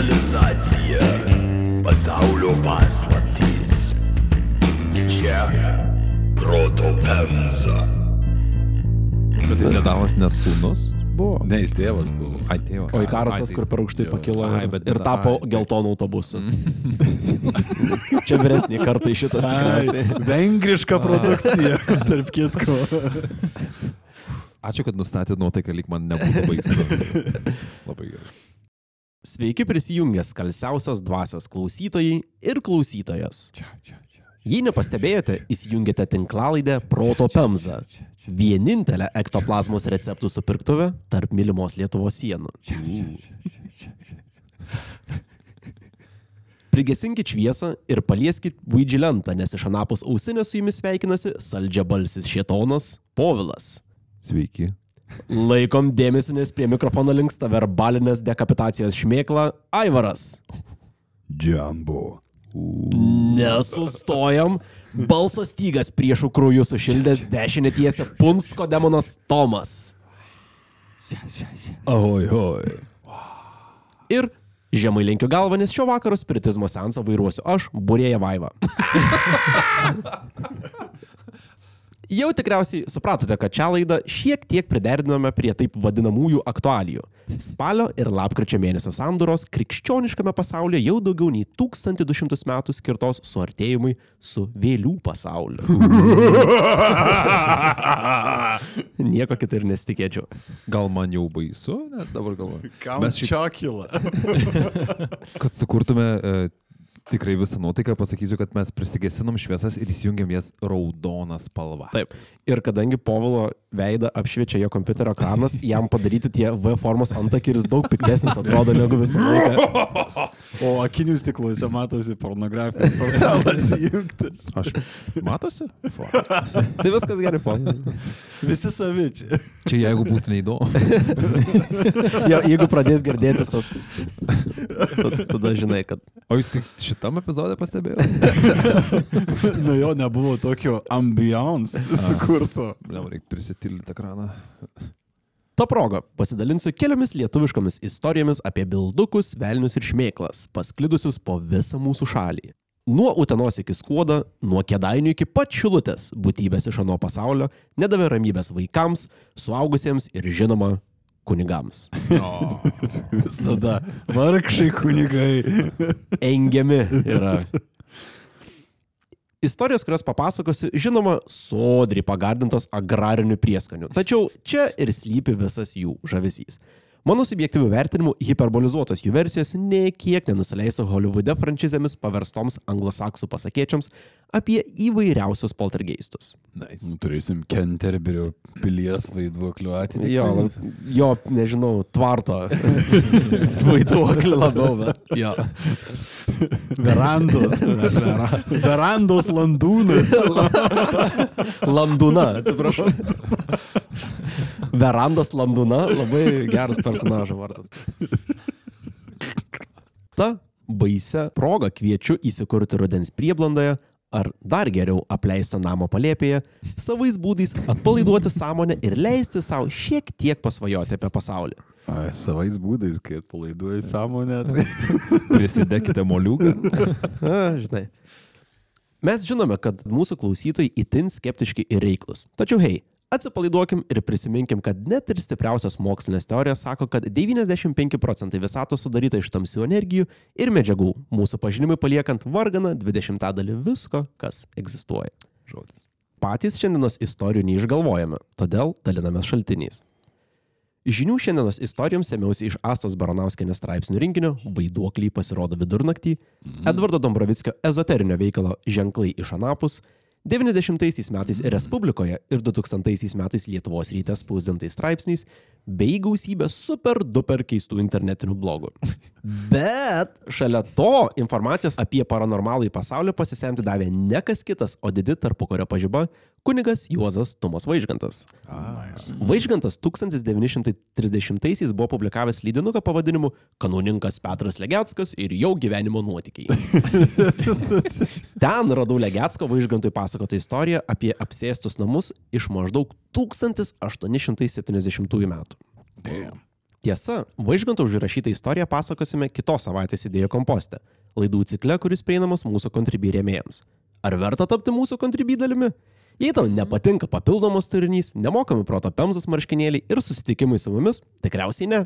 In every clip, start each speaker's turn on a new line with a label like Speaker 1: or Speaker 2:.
Speaker 1: civilizacija, pasaulio paslaptys. Čia proto pemza.
Speaker 2: Bet tai nedalas nesūnus buvo.
Speaker 3: Ne, jis tėvas buvo.
Speaker 2: Ai, tėvas.
Speaker 4: O Ikarasas,
Speaker 2: tai-
Speaker 4: kur per aukštai pakilo
Speaker 2: Ai,
Speaker 4: ir,
Speaker 2: bet-
Speaker 4: ir tapo
Speaker 2: ai.
Speaker 4: geltonų autobusu. Čia vyresnį kartą šitas tikriausiai.
Speaker 3: Vengriška produkcija, tarp kitko.
Speaker 2: Ačiū, kad nustatėt nuotaiką, lyg man nebūtų baisu. Labai gerai.
Speaker 4: Sveiki prisijungę skalsiausios dvasios klausytojai ir
Speaker 2: čia.
Speaker 4: Jei nepastebėjote, įsijungėte tinklalaidę Proto Pemza. Vienintelę ektoplazmos receptų supirktuvę tarp mylimos Lietuvos sienų. Prigesinkit šviesą ir palieskit Ouija lentą, nes iš anapus ausinės su jumis sveikinasi saldžia balsis šietonas Povilas.
Speaker 2: Sveiki.
Speaker 4: Laikom dėmesį, nes prie mikrofono linksta verbalinės dekapitacijos šmėkla Aivaras.
Speaker 3: Džambo.
Speaker 4: Nesustojam. Balso stygas priešų krūjų sušildęs dešinė tiesė Punsko demonas Tomas. Oi, oi. Ir žemai lenkiu galvą, nes šio vakaro spiritizmo sensą vairuosiu aš, Burėja Vaiva. Jau tikriausiai supratote, kad šią laidą šiek tiek priderinome prie taip vadinamųjų aktualijų. Spalio ir lapkričio mėnesio sandoros krikščioniškame pasaulyje jau daugiau nei 1200 metų skirtos suartėjimui su vėlių pasauliu. Nieko kito ir nesitikėčiau.
Speaker 2: Gal man jau baisu, net dabar galvoju.
Speaker 3: Kam
Speaker 2: Mes
Speaker 3: čia kyla?
Speaker 2: kad sukurtume uh, tikrai visą nuotaiką, pasakysiu, kad mes prisigesinom šviesas ir įsijungiam jas raudoną spalvą.
Speaker 4: Taip. Ir kadangi Povilo veidą apšviečia jo kompiuterio ekranas, jam padaryti tie V formos antakiris daug piktesnis atrodo negu visą laiką.
Speaker 3: O akinių stikluose matosi pornografijos portalas įjungtas.
Speaker 2: Aš matosi?
Speaker 4: Tai viskas gerai, Povilo.
Speaker 3: Visi savičiai.
Speaker 2: Čia jeigu būtų neįdomu.
Speaker 4: Jo, jeigu pradės girdėtis tas, tada, tada žinai, kad
Speaker 2: O jūs tik šitam epizodė pastebėjote?
Speaker 3: Nu jo, nebuvo tokio ambiance sukurto.
Speaker 2: Bliam, reikia prisitildyti ekraną.
Speaker 4: Ta proga pasidalinsiu keliomis lietuviškomis istorijomis apie bildukus, velnius ir šmėklas, pasklidusius po visą mūsų šalį. Nuo Utenos iki Skuodo, nuo Kedainių iki pat Šilutės būtybės iš ano pasaulio nedavė ramybės vaikams, suaugusiems ir žinoma kunigams.
Speaker 3: Visada. Vargšai kunigai.
Speaker 4: Engiami yra. Istorijos, kurias papasakosiu, žinoma, sodriai pagardintos agrariniu prieskoniu. Tačiau čia ir slypi visas jų žavesys. Mano subjektyvių vertinimų hiperbolizuotos jų versijos niekiek nenusileiso Holivude franšizėmis paverstoms anglosaksų pasakėčiams apie įvairiausius poltergeistus.
Speaker 2: Nice.
Speaker 3: Nu, turėsim Kenterberio pilies vaiduoklių atveju.
Speaker 4: Jo, jo, nežinau, tvarto vaiduoklį labiau, bet jo.
Speaker 3: Verandos. Vera, verandos landūnas.
Speaker 4: Landūna, atsiprašau. Verandas Landūna, labai geras personažo vardas. Ta baise proga kviečiu įsikurti rudens prieblandoje ar dar geriau apleisto namo palėpėje, savais būdais atpalaiduoti sąmonę ir leisti savo šiek tiek pasvajoti apie pasaulį.
Speaker 3: Ai, savais būdais, kai atpalaiduoji sąmonę. Tai...
Speaker 2: Prisidėkite moliuką.
Speaker 4: A, žinai. Mes žinome, kad mūsų klausytojai itin skeptiški ir reiklus. Tačiau hei, atsipalaiduokim ir prisiminkim, kad net ir stipriausios mokslinės teorijos sako, kad 95 procentai visatos sudaryta iš tamsių energijų ir medžiagų, mūsų pažinimui paliekant varganą 20 dalį visko, kas egzistuoja.
Speaker 2: Žodis.
Speaker 4: Patys šiandienos istorijų neišgalvojame, todėl dalinamės šaltiniais. Žinių šiandienos istorijoms semiausi iš Astos Baranauskienės straipsnių rinkinio Vaiduokliai pasirodo vidurnaktį, Edvardo Dombrovickio ezoterinio veikalo Ženklai iš Anapus, 90 metais Respublikoje ir 2000 metais Lietuvos ryte spausdintais straipsniais, bei gausybė super duper keistų internetinių blogų. Bet šalia to informacijos apie paranormalų į pasaulį pasisemti davė ne kas kitas, o didi tarpukario pažyba kunigas Juozas Tumas Vaižgantas. Vaižgantas 1930-aisiais buvo publikavęs lydinuką pavadinimu Kanauninkas Petras Legetskas ir jo gyvenimo nuotykiai. Ten radau Legetsko Vaižgantui pasakotą istoriją apie apsėstus namus iš maždaug 1870 metų. Tiesa, vaižganto užrašytą istoriją pasakosime kitos savaitės idėjų komposte - laidų cikle, kuris prieinamas mūsų kontribį rėmėjams. Ar verta tapti mūsų kontribį dalimi? Jei tau nepatinka papildomas turinys, nemokami proto pemzas marškinėliai ir susitikimai su mumis, tikriausiai ne.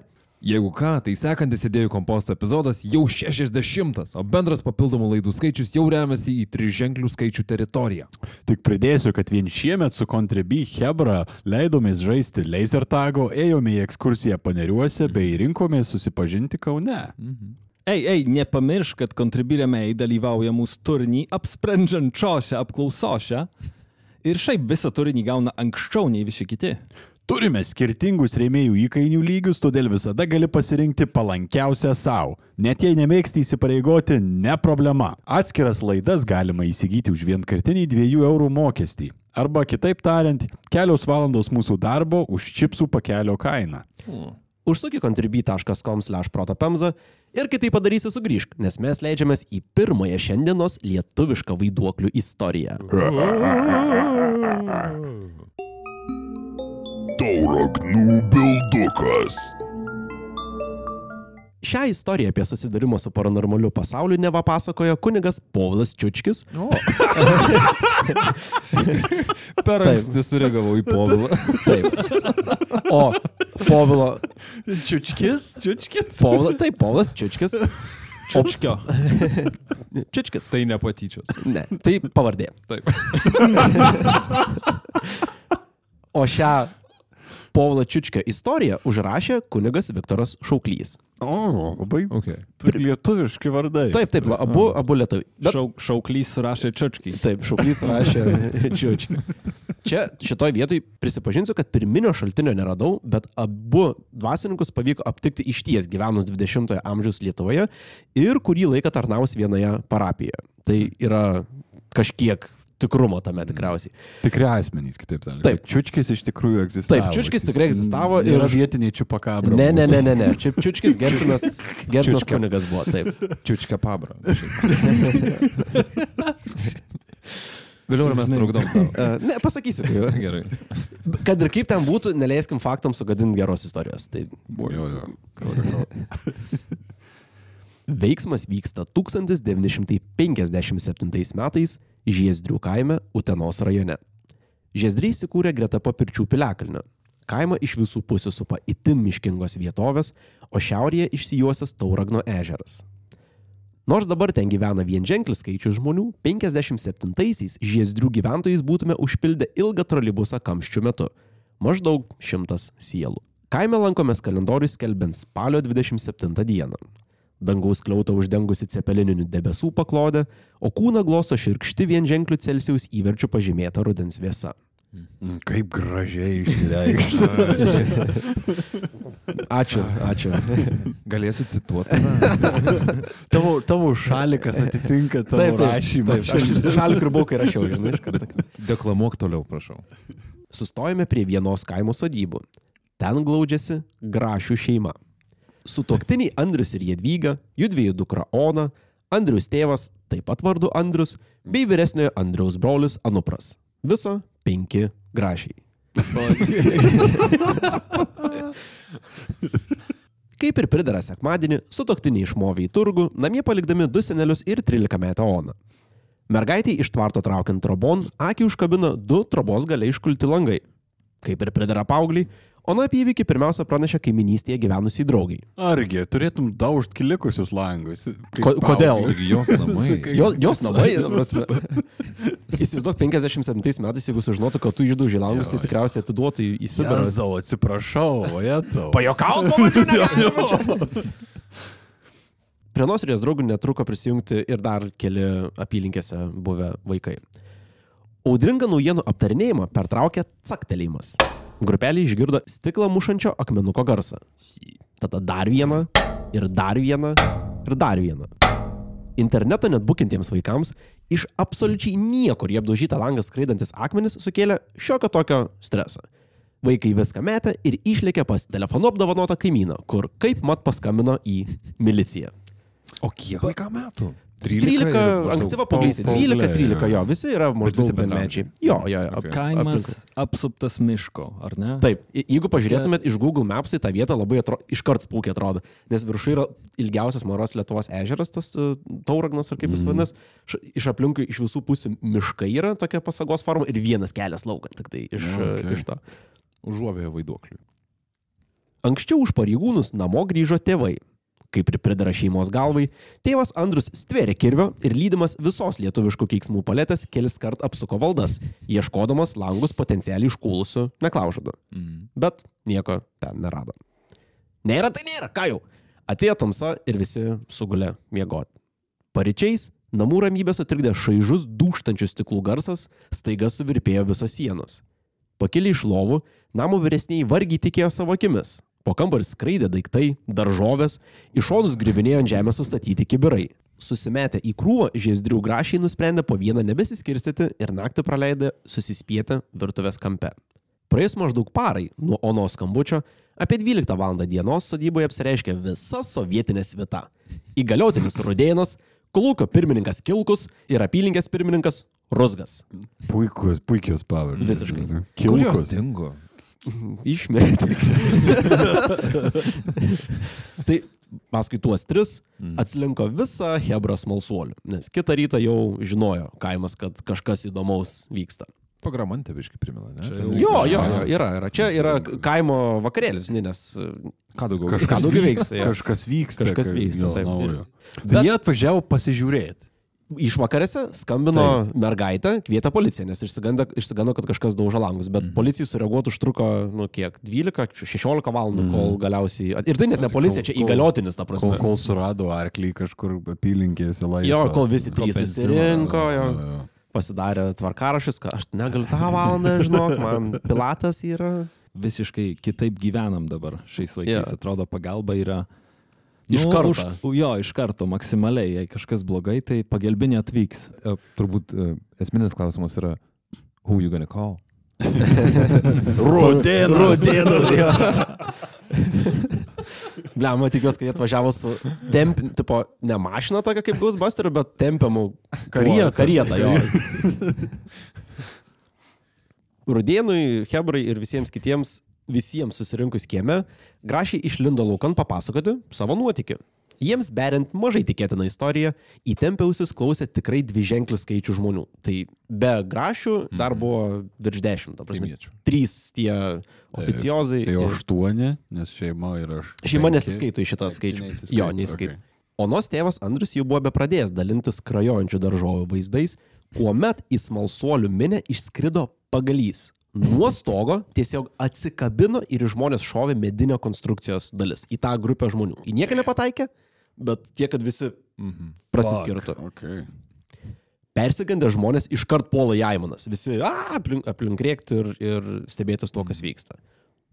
Speaker 2: Jeigu ką, tai sekantis idėjų komposto epizodas jau 60, o bendras papildomų laidų skaičius jau remiasi į triženklių skaičių teritoriją.
Speaker 3: Tik pridėsiu, kad vien šiemet su Contribui Hebra leidomės žaisti laser tago, ėjome į ekskursiją paneriuose bei rinkomės susipažinti Kaune.
Speaker 5: Ei, ei, nepamiršk, kad kontribirėmiai dalyvauja mūsų turinį apsprendžiančiose apklausose ir šiaip visą turinį gauna anksčiau nei visi kiti.
Speaker 3: Turime skirtingus rėmėjų įkainių lygius, todėl visada gali pasirinkti palankiausią savo. Net jei nemėgsti įsipareigoti, ne problema. Atskiras laidas galima įsigyti už vienkartinį 2 eurų mokestį. Arba kitaip tariant, kelios valandos mūsų darbo už čipsų pakelio kainą.
Speaker 4: Užsuk į contribui.com/protopemza ir kai tai padarysi sugrįžk, nes mes leidžiamės į pirmąją šiandienos lietuvišką vaiduoklių istoriją.
Speaker 1: Tauragnų bildukas.
Speaker 4: Šią istoriją apie susidūrimą su paranormaliu pasauliu neva pasakojo kunigas Povilas Čiučkis.
Speaker 2: Per
Speaker 4: Taip.
Speaker 2: anksti sureagavau į povilą.
Speaker 4: Taip. O Povilo.
Speaker 3: Čiučkis, čiučkis.
Speaker 4: Povilo, taip, Povilas Čiučkis.
Speaker 5: Čiučkio.
Speaker 4: Čiučkis.
Speaker 2: Tai nepatyčios.
Speaker 4: Ne, tai pavardė.
Speaker 2: Taip.
Speaker 4: O šią Povilo Čiučkio istoriją užrašė kunigas Viktoras Šauklys.
Speaker 3: O, labai
Speaker 2: Okay.
Speaker 3: turi lietuviški vardai.
Speaker 4: Taip, taip, va, abu, abu lietuviai. Bet
Speaker 5: Šau, šauklys surašė čiučkį.
Speaker 4: Taip, šauklys rašė čiūčiai. Čia šitoj vietoj prisipažinsiu, kad pirminio šaltinio neradau, bet abu dvasininkus pavyko aptikti iš ties gyvenus 20-ojo amžiaus Lietuvoje ir kurį laiką tarnaus vienoje parapijoje. Tai yra kažkiek tikrumo tame tikriausiai.
Speaker 3: Tikri asmenys, kitaip tariant.
Speaker 4: Taip.
Speaker 3: Čiučkis iš tikrųjų egzistavo.
Speaker 4: Taip, Čiučkis tikrai egzistavo
Speaker 3: ir
Speaker 4: ir-
Speaker 3: vietiniai čiupakabra.
Speaker 4: Ne, ne, ne, ne, ne. Čia Čiučkis Gertinas
Speaker 2: Čiučka.
Speaker 4: kunigas buvo, taip.
Speaker 2: Čiučka pabra. Vėliau mes trukdom.
Speaker 4: E, Ne, pasakysiu. jau.
Speaker 2: Gerai.
Speaker 4: Kad ir kaip ten būtų, neleiskim faktams sugadinti geros istorijos. Tai
Speaker 3: Jo, jo.
Speaker 4: Veiksmas vyksta 1957 metais Žiezdrių kaime Utenos rajone. Žiezdriai įsikūrė greta papirčių piliakalnio. Kaimą iš visų pusių supa itin miškingos vietovės, o šiaurėje išsijuosęs Tauragno ežeras. Nors dabar ten gyvena vienženklis skaičius žmonių, 57-aisiais Žiezdrių gyventojais būtume užpildę ilgą trolibusą kamščių metu - maždaug šimtas sielų. Kaime lankomės kalendorius skelbiant spalio 27 dieną. Dangaus kliautą uždengusi cepelininių debesų paklodę, o kūną glosto širkšti vienženklių Celsijaus įverčių pažymėta rudens vėsa.
Speaker 3: Mm, Kaip gražiai išsireikšta.
Speaker 4: Ačiū, ačiū.
Speaker 2: Galėsiu cituoti.
Speaker 3: tavo, tavo šalikas atitinka tavo
Speaker 4: Taip, taip,
Speaker 3: rašymą.
Speaker 4: taip. Aš šalių kribukai rašiau, žinai, iš karto.
Speaker 2: Deklamuok toliau, prašau.
Speaker 4: Sustojame prie vienos kaimo sodybų. Ten glaudžiasi Grašių šeima. Sutoktiniai Andrius ir Jedvyga, jų dviejų dukra Ona, Andrius tėvas, taip pat vardu Andrius, bei vyresniojo Andriaus brolis Anupras. Viso penki grašiai. Kaip ir pridara sekmadienį, sutoktiniai išmovė į turgų, namie palikdami du senelius ir 13 metą Oną. Mergaitė iš tvarto traukiant trobon, akį užkabino du trobos galiai iškulti langai. Kaip ir pridara paaugliai, Ona apie įvykį pirmiausia pranešė kaiminystėje gyvenusiai draugai.
Speaker 3: Argi, turėtum daužt kilikusius langus.
Speaker 4: Ko, kodėl?
Speaker 2: Jos namai.
Speaker 4: Jo, jos namai. Įsivaizduok, 57 metais, jeigu sužinotų, kad tu išdauži langus, tai tikriausiai atiduotų į- Sibirą.
Speaker 3: Jezau, atsiprašau, o jie tau.
Speaker 4: Pajokau, to Prie Nosrijos draugų netruko prisijungti ir dar keli apylinkėse buvę vaikai. Audringą naujienų aptarinėjimą pertraukė caktelėjimas. Grupelė išgirdo stiklą mušančio akmenuko garsą. Tada dar vieną, ir dar vieną, ir dar vieną. Interneto net bukintiems vaikams iš absoliučiai niekur į apdaužytą langą skraidantis akmenis sukėlė šiokio tokio streso. Vaikai viską metė ir išlėkė pas telefonu apdovanotą kaimyną, kur kaip mat paskambino į miliciją.
Speaker 2: O kiek vaikam metų?
Speaker 4: 13,
Speaker 2: ir
Speaker 4: ankstyva
Speaker 2: maždaug
Speaker 4: paauglystė,
Speaker 3: paaugliai,
Speaker 4: 12, 13, jo, visi yra maždaug bendramečiai. Jo, jo, jo.
Speaker 2: Okay.
Speaker 5: Kaimas apsuptas miško, ar ne?
Speaker 4: Taip, jeigu pažiūrėtumėt iš Google Maps, tai ta vieta labai atro, iškart spūkiai atrodo, nes viršuje yra ilgiausias Maros Lietuvos ežeras, tas uh, Tauragnas ar kaip jis vadinasi, Š- iš aplinkui iš visų pusių miškai yra tokia pasagos forma ir vienas kelias laukan, tik tai iš,
Speaker 3: Na,
Speaker 4: okay.
Speaker 3: okei.
Speaker 4: iš to.
Speaker 2: Užuovėje vaiduoklių.
Speaker 4: Anksčiau už pareigūnus namo grįžo tėvai. Kaip ir pridara šeimos galvai, tėvas Andrius stvėrė kirvio ir lydimas visos lietuviškų keiksmų paletės kelis kart apsuko valdas, ieškodamas langus potencialiai iškūlusių neklaužadų.
Speaker 2: Mm.
Speaker 4: Bet nieko ten nerado. Nėra, tai nėra, ką jau. Atėjo tamsa ir visi sugulė miegoti. Paryčiais namų ramybę sutrikdė šaižus dūštančių stiklų garsas, staiga suvirpėjo visos sienos. Pakilę iš lovų, namo vyresniai vargiai tikėjo savo akimis. Po kambarį skraidė daiktai, daržovės, iš šonus grivinėjo ant žemės sustatyti kibirai. Susimetę į krūvą, žiezdrių grašiai nusprendė po vieną nebesiskirstyti ir naktį praleidę susispietę virtuvės kampe. Praėjus maždaug parai nuo Onos skambučio, apie 12 val. dienos sodyboje apsireiškė visa sovietinė svita. Įgaliotinis Rudėnas, Kolūkio pirmininkas Kilkus ir apylinkės pirmininkas Rusgas.
Speaker 3: Puikus, puikios pavardės.
Speaker 4: Visiškai.
Speaker 3: Kilkus.
Speaker 2: dingo?
Speaker 4: Išmėtė. tai paskui tuos tris atsilinko visa Hebra smalsuolių, nes kitą rytą jau žinojo kaimas, kad kažkas įdomaus vyksta.
Speaker 2: Pagramantė biškai primena, ne? Ten
Speaker 4: Jo, jo,
Speaker 2: kažkas-
Speaker 4: jo, yra, yra. Čia yra kaimo vakarėlis, nes
Speaker 2: Ką daugiau?
Speaker 4: Kažką daugiau veiks, jo.
Speaker 3: Kažkas vyksta.
Speaker 4: Kažkas vyksta,
Speaker 3: jo,
Speaker 4: taip.
Speaker 3: naujo.
Speaker 4: Bet-
Speaker 3: Bet jie atvažiavo pasižiūrėti.
Speaker 4: Išvakarėse skambino Taip. mergaitė, kvietė policiją, nes išsigando, išsigando, kad kažkas daužo langus, bet mhm. policijai sureaguoti užtruko, nu kiek, 12-16 valandų, mhm. kol galiausiai... Ir tai net ne policija, čia
Speaker 3: kol-
Speaker 4: įgaliotinis, ta
Speaker 3: Kol,
Speaker 4: prasme.
Speaker 3: kol surado arklį kažkur apylinkėse laisvą.
Speaker 4: Jo, kol visi
Speaker 2: Kol
Speaker 4: trys susirinko, jo,
Speaker 3: Jo, jo.
Speaker 4: pasidarė tvarkarašys, kad aš negaliu tą valandą, žinok, man pilatas yra.
Speaker 5: Visiškai kitaip gyvenam dabar šiais laikais.
Speaker 4: Jo.
Speaker 5: Atrodo, pagalba yra...
Speaker 4: Iš karto.
Speaker 5: Už, jo, iš karto, maksimaliai. Jei kažkas blogai, tai pagelbinė atvyks.
Speaker 2: E, Turbūt e, esminis klausimas yra, who you gonna call?
Speaker 3: Rodėnas.
Speaker 4: Rodėnu. jo. Blema, tikiuosi, kad jie atvažiavo su temp, tipo, ne mašina tokia kaip Ghostbuster, bet tempiamų
Speaker 3: Karieta.
Speaker 4: Karieta, jo. Rudėnui, Hebrai ir visiems kitiems, visiems susirinkus kieme, grašiai išlindo laukan papasakoti savo nuotikį. Jiems beriant mažai tikėtiną istoriją, įtempiausis klausė tikrai dvi ženklis skaičių žmonių. Tai be grašių dar buvo virš dešimt, ta prasme.
Speaker 2: Kaimiečių.
Speaker 4: Trys tie oficiozai.
Speaker 3: Tai
Speaker 4: ir-
Speaker 3: aštuoni, nes šeima yra aš.
Speaker 4: Šeima nesiskaito į šitą skaičių. Jo, neįskaito.
Speaker 3: okei.
Speaker 4: Onos tėvas Andrius jau buvo bepradėjęs dalintis krajojančių daržovių vaizdais, kuomet į smalsuolių minę išskrido pagalys. Nuo stogo tiesiog atsikabino ir žmonės šovė medinio konstrukcijos dalis. Į tą grupę žmonių. Į nieką nepataikė, bet tiek, kad visi
Speaker 2: Mhm.
Speaker 4: prasiskirtų.
Speaker 3: Okay.
Speaker 4: Persigandę žmonės iškart puola į Aimanas. Visi a, aplink, aplink rėkti ir, ir stebėtis to, kas vyksta.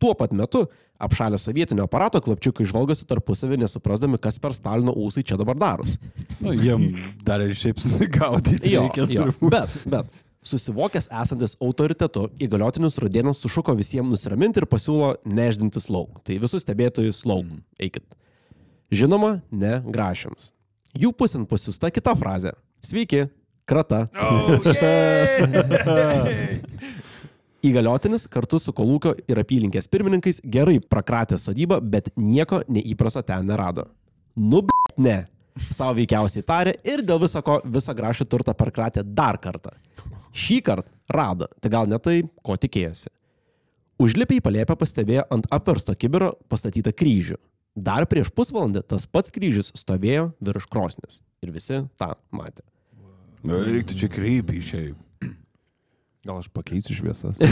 Speaker 4: Tuo pat metu apšalę sovietinio aparato klapčiukai žvalgosi tarpusavį, nesuprasdami, kas per Stalino ūsai čia dabar daros.
Speaker 3: Nu, jiem dar ir šiaip susigaudyti.
Speaker 4: Jo,
Speaker 3: reikia
Speaker 4: jo. Bet, bet, susivokęs esantis autoritetu, įgaliotinis Rudėnas sušuko visiems nusiraminti ir pasiūlo neždintis lauk. Tai visus stebėtojus lauk. Eikit. Žinoma, ne grašiams. Jų pusin pasiusta kita frazė. Sveiki, krata. Oh, Įgaliotinis kartu su kolūkio ir apylinkės pirmininkais gerai prakratė sodybą, bet nieko neįprasto ten nerado. Nu, b... ne. Savo veikiausiai tarė ir dėl viso ko visą grašį turtą perkratė dar kartą. Šį kartą rado, tai gal ne tai, ko tikėjosi. Užlipę į palėpę pastebėjo ant apversto kibiro pastatytą kryžių. Dar prieš pusvalandį tas pats kryžius stovėjo virš krosnis. Ir visi tą matė.
Speaker 3: Nu, reiktų čia kreipiai šiaip.
Speaker 2: Gal aš pakeisiu šviesas?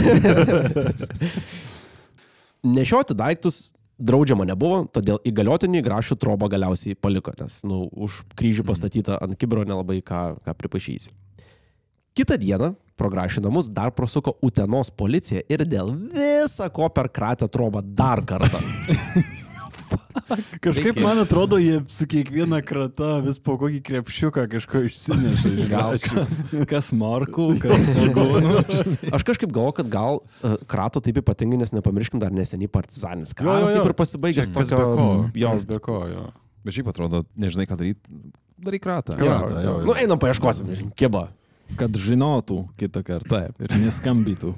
Speaker 4: Nešioti daiktus draudžiama nebuvo, todėl įgaliotinį grašų trobą galiausiai paliko, nes nu, už kryžių pastatytą ant kibiro nelabai ką, ką pripašysi. Kitą dieną pro grašių namus dar prasuko Utenos policija ir dėl visa ko perkratė trobą dar kartą.
Speaker 3: Kažkaip
Speaker 2: Reikia-
Speaker 3: man atrodo, jie su kiekviena krata vis po kokį krepšiuką kažko išsineša iš
Speaker 4: Gal-.
Speaker 5: Kas morkų, kas svogūnų.
Speaker 4: Aš kažkaip galvoju, kad gal uh, krato taip ypatingai, nes nepamirškim dar neseniai
Speaker 3: jo,
Speaker 4: karas,
Speaker 3: jo.
Speaker 4: kaip ir pasibaigęs tokio...
Speaker 3: ko?
Speaker 4: Jo,
Speaker 3: Kas be ko, jo.
Speaker 2: Bet šiaip atrodo, nežinai ką daryti, Daryk ratą.
Speaker 3: Kratą, jo, jo.
Speaker 4: Nu, einam paieškosim. Kiba.
Speaker 5: Kad žinotų kitą kartą.
Speaker 2: Taip.
Speaker 5: Ir neskambytų.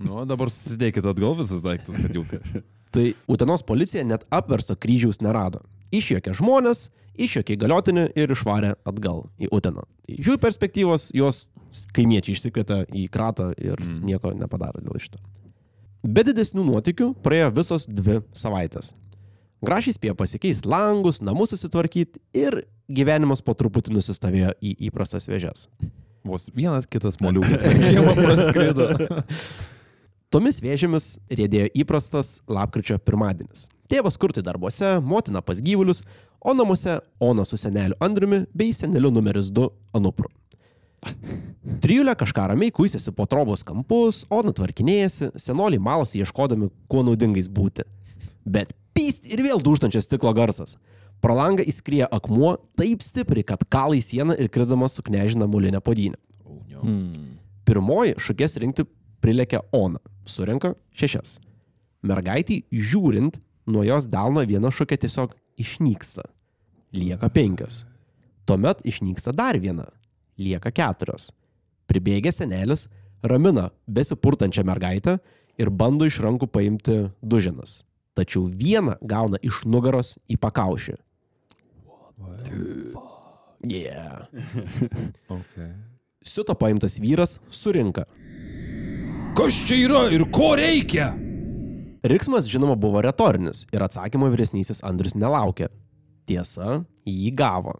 Speaker 2: Nu, dabar susidėkit atgal visus daiktus, kad jau tai.
Speaker 4: Tai Utenos policija net apversto kryžiaus nerado. Išjokė žmonės, išjokė įgaliotinį ir išvarė atgal į Uteną. Tai iš jų perspektyvos juos kaimiečiai išsikvietė į kratą ir mm. nieko nepadarė dėl šito. Be didesnių nuotikių praėjo visos dvi savaitės. Grašiai spėjo pasikeisti langus, namus susitvarkyti ir gyvenimas po truputį nusistovėjo į įprastas vėžes.
Speaker 2: Vos vienas kitas moliukas per kiemą praskrido.
Speaker 4: Tomis vėžėmis rėdėjo įprastas lapkričio pirmadienis. Tėvas kurti darbuose, motina pas gyvulius, o namuose Ona su seneliu Andriumi bei seneliu numeris 2 Anupru. Trijulė kažką ramiai kuisėsi po trobos kampus, Ona tvarkinėjasi, senoliai malasi ieškodami, kuo naudingais būti. Bet pyst ir vėl dužtančias stiklo garsas. Pro langą įskrieja akmuo taip stipriai, kad kalai sieną ir krizdamas suknežina mulinę podynę.
Speaker 5: Hmm.
Speaker 4: Pirmoji šukės rinkti prilekia Ona. Surenka šešias. Mergaitį žiūrint, nuo jos delno viena šukė tiesiog išnyksta. Lieka penkios. Tuomet išnyksta dar viena. Lieka keturios. Pribėgęs senelis ramina besipurtančią mergaitę ir bando iš rankų paimti duženas. Tačiau vieną gauna iš nugaros į pakaušį. Yeah.
Speaker 2: Okay.
Speaker 4: Siuto paimtas vyras surinka.
Speaker 2: Kas čia yra ir ko reikia?
Speaker 4: Riksmas, žinoma, buvo retorinis ir atsakymo vyresnysis Andrius nelaukė. Tiesa, jį gavo.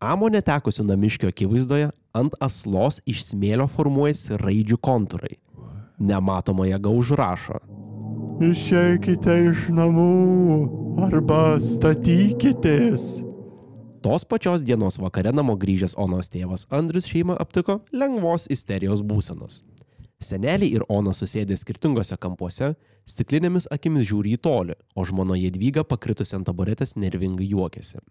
Speaker 4: Amo netekusių namiškio akivaizdoje ant aslos iš smėlio formuojasi raidžių kontūrai. Nematoma jėga užrašo.
Speaker 3: Išeikite iš namų arba statykitės.
Speaker 4: Tos pačios dienos vakare namo grįžęs Onos tėvas Andrius šeimą aptiko lengvos isterijos būsenos. Seneliai ir Ona susėdė skirtingose kampuose, stiklinėmis akimis žiūri į tolį, o žmona Jadvyga pakritusi ant taburetės nervingai juokėsi.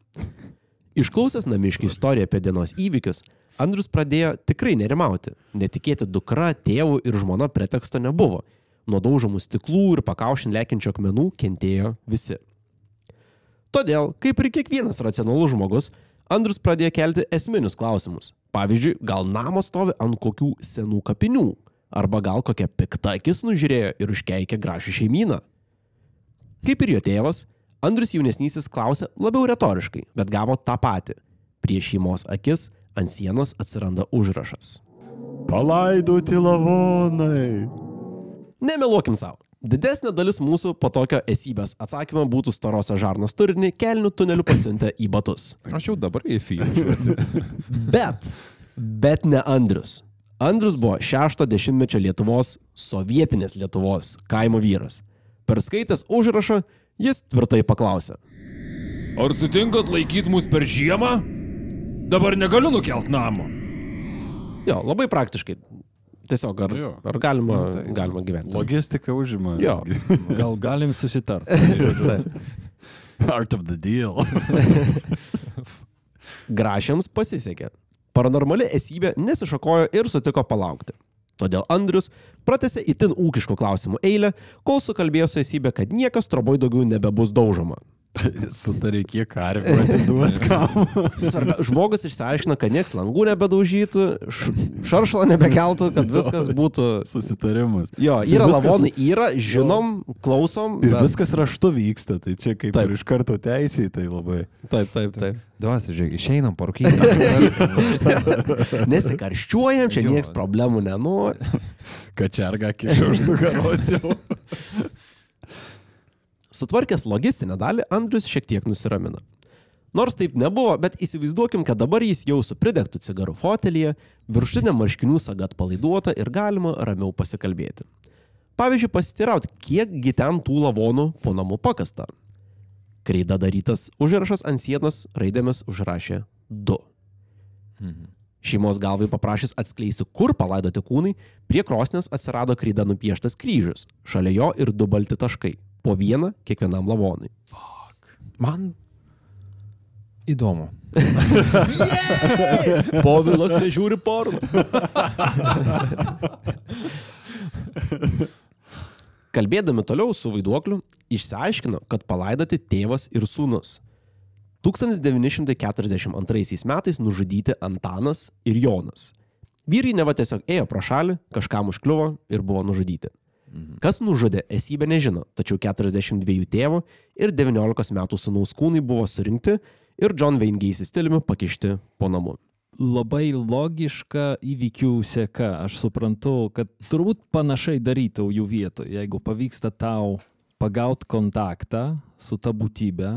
Speaker 4: Išklausęs namiškių istoriją apie dienos įvykius, Andrius pradėjo tikrai nerimauti. Netikėti dukra, tėvų ir žmona preteksto nebuvo. Nuo daužomų stiklų ir pakaušin lekiančių akmenų kentėjo visi. Todėl, kaip ir kiekvienas racionalus žmogus, Andrius pradėjo kelti esminius klausimus. Pavyzdžiui, gal namas stovi ant kokių senų kapinių, arba gal kokia pikta akis nužiūrėjo ir užkeikė gražų šeimyną. Kaip ir jo tėvas, Andrius jaunesnysis klausė labiau retoriškai, bet gavo tą patį. Prieš šeimos akis ant sienos atsiranda užrašas.
Speaker 3: Palaidoti lavonai.
Speaker 4: Nemeluokim savo. Didesnė dalis mūsų po tokio esybės atsakymą būtų storosios žarnos turinį kelnių tuneliu pasiuntę į batus.
Speaker 2: Aš jau dabar į filmuojuosi.
Speaker 4: Bet, bet ne Andrius. Andrius buvo šešto dešimtmečio Lietuvos, sovietinės Lietuvos kaimo vyras. Perskaitęs užrašą, jis tvirtai paklausė.
Speaker 2: Ar sutinkat laikyti mus per žiemą? Dabar negaliu nukelt namo.
Speaker 4: Jo, labai praktiškai. Tiesiog, ar,
Speaker 3: Jo.
Speaker 4: ar galima, galima gyventi?
Speaker 3: Logistika užima.
Speaker 4: Jo.
Speaker 5: Gal galim susitarti.
Speaker 3: Art of the deal.
Speaker 4: Grašiams pasisekė. Paranormali esybė nesišakojo ir sutiko palaukti. Todėl Andrius pratęsė itin ūkiškų klausimų eilę, kol sukalbėjo su esybė, kad niekas troboj daugiau nebebus daužoma.
Speaker 3: Sutarė, kiek karvių atiduot kam.
Speaker 4: Svarbia, žmogus išsiaiškino, kad nieks langų nebedaužytų, š- šaršalą nebekeltų, kad viskas būtų...
Speaker 3: Susitarimas.
Speaker 4: Jo,
Speaker 3: Ir
Speaker 4: yra
Speaker 3: viskas-
Speaker 4: lavonai, yra, žinom, klausom.
Speaker 3: Ir
Speaker 4: bet-
Speaker 3: viskas raštu vyksta, tai čia kaip
Speaker 4: Taip.
Speaker 3: ir iš karto teisiai, tai labai.
Speaker 4: Taip, taip, taip.
Speaker 2: Dvasi, žiūrėk, išeinam parūkyti.
Speaker 4: Nesikarščiuojam, čia
Speaker 2: Jo.
Speaker 4: nieks problemų nenori.
Speaker 3: Kačerga kiša už nugaros jau.
Speaker 4: Sutvarkęs logistinę dalį, Andrius šiek tiek nusiramina. Nors taip nebuvo, bet įsivaizduokim, kad dabar jis jau su pridegtų cigarų fotelyje, viršutinė marškinių saga atpalaiduota ir galima ramiau pasikalbėti. Pavyzdžiui, pasitirauti, kiekgi ten tų lavonų po namų pakasta. Kreida darytas užrašas ant sienos raidėmis užrašė 2. Šeimos galvai paprašys atskleisti, kur palaidoti kūnai, prie krosnės atsirado kreida nupieštas kryžius, šalia jo ir du balti taškai, po vieną kiekvienam lavonui.
Speaker 2: Man įdomu.
Speaker 4: Povilas nežiūri porno. Kalbėdami toliau su vaiduokliu, išsiaiškino, kad palaidoti tėvas ir sūnus. 1942 metais nužudyti Antanas ir Jonas. Vyrai neva tiesiog ėjo pro šalį, kažkam užkliuvo ir buvo nužudyti. Kas nužudė, esybė nežino, tačiau 42 tėvo ir 19 metų sūnaus kūnai buvo surinkti ir John Wayne Gacy stiliumi pakišti po namu.
Speaker 5: Labai logiška įvykių seka. Aš suprantu, kad turbūt panašiai darytų jų vietoje, jeigu pavyksta tau pagauti kontaktą su ta būtybė.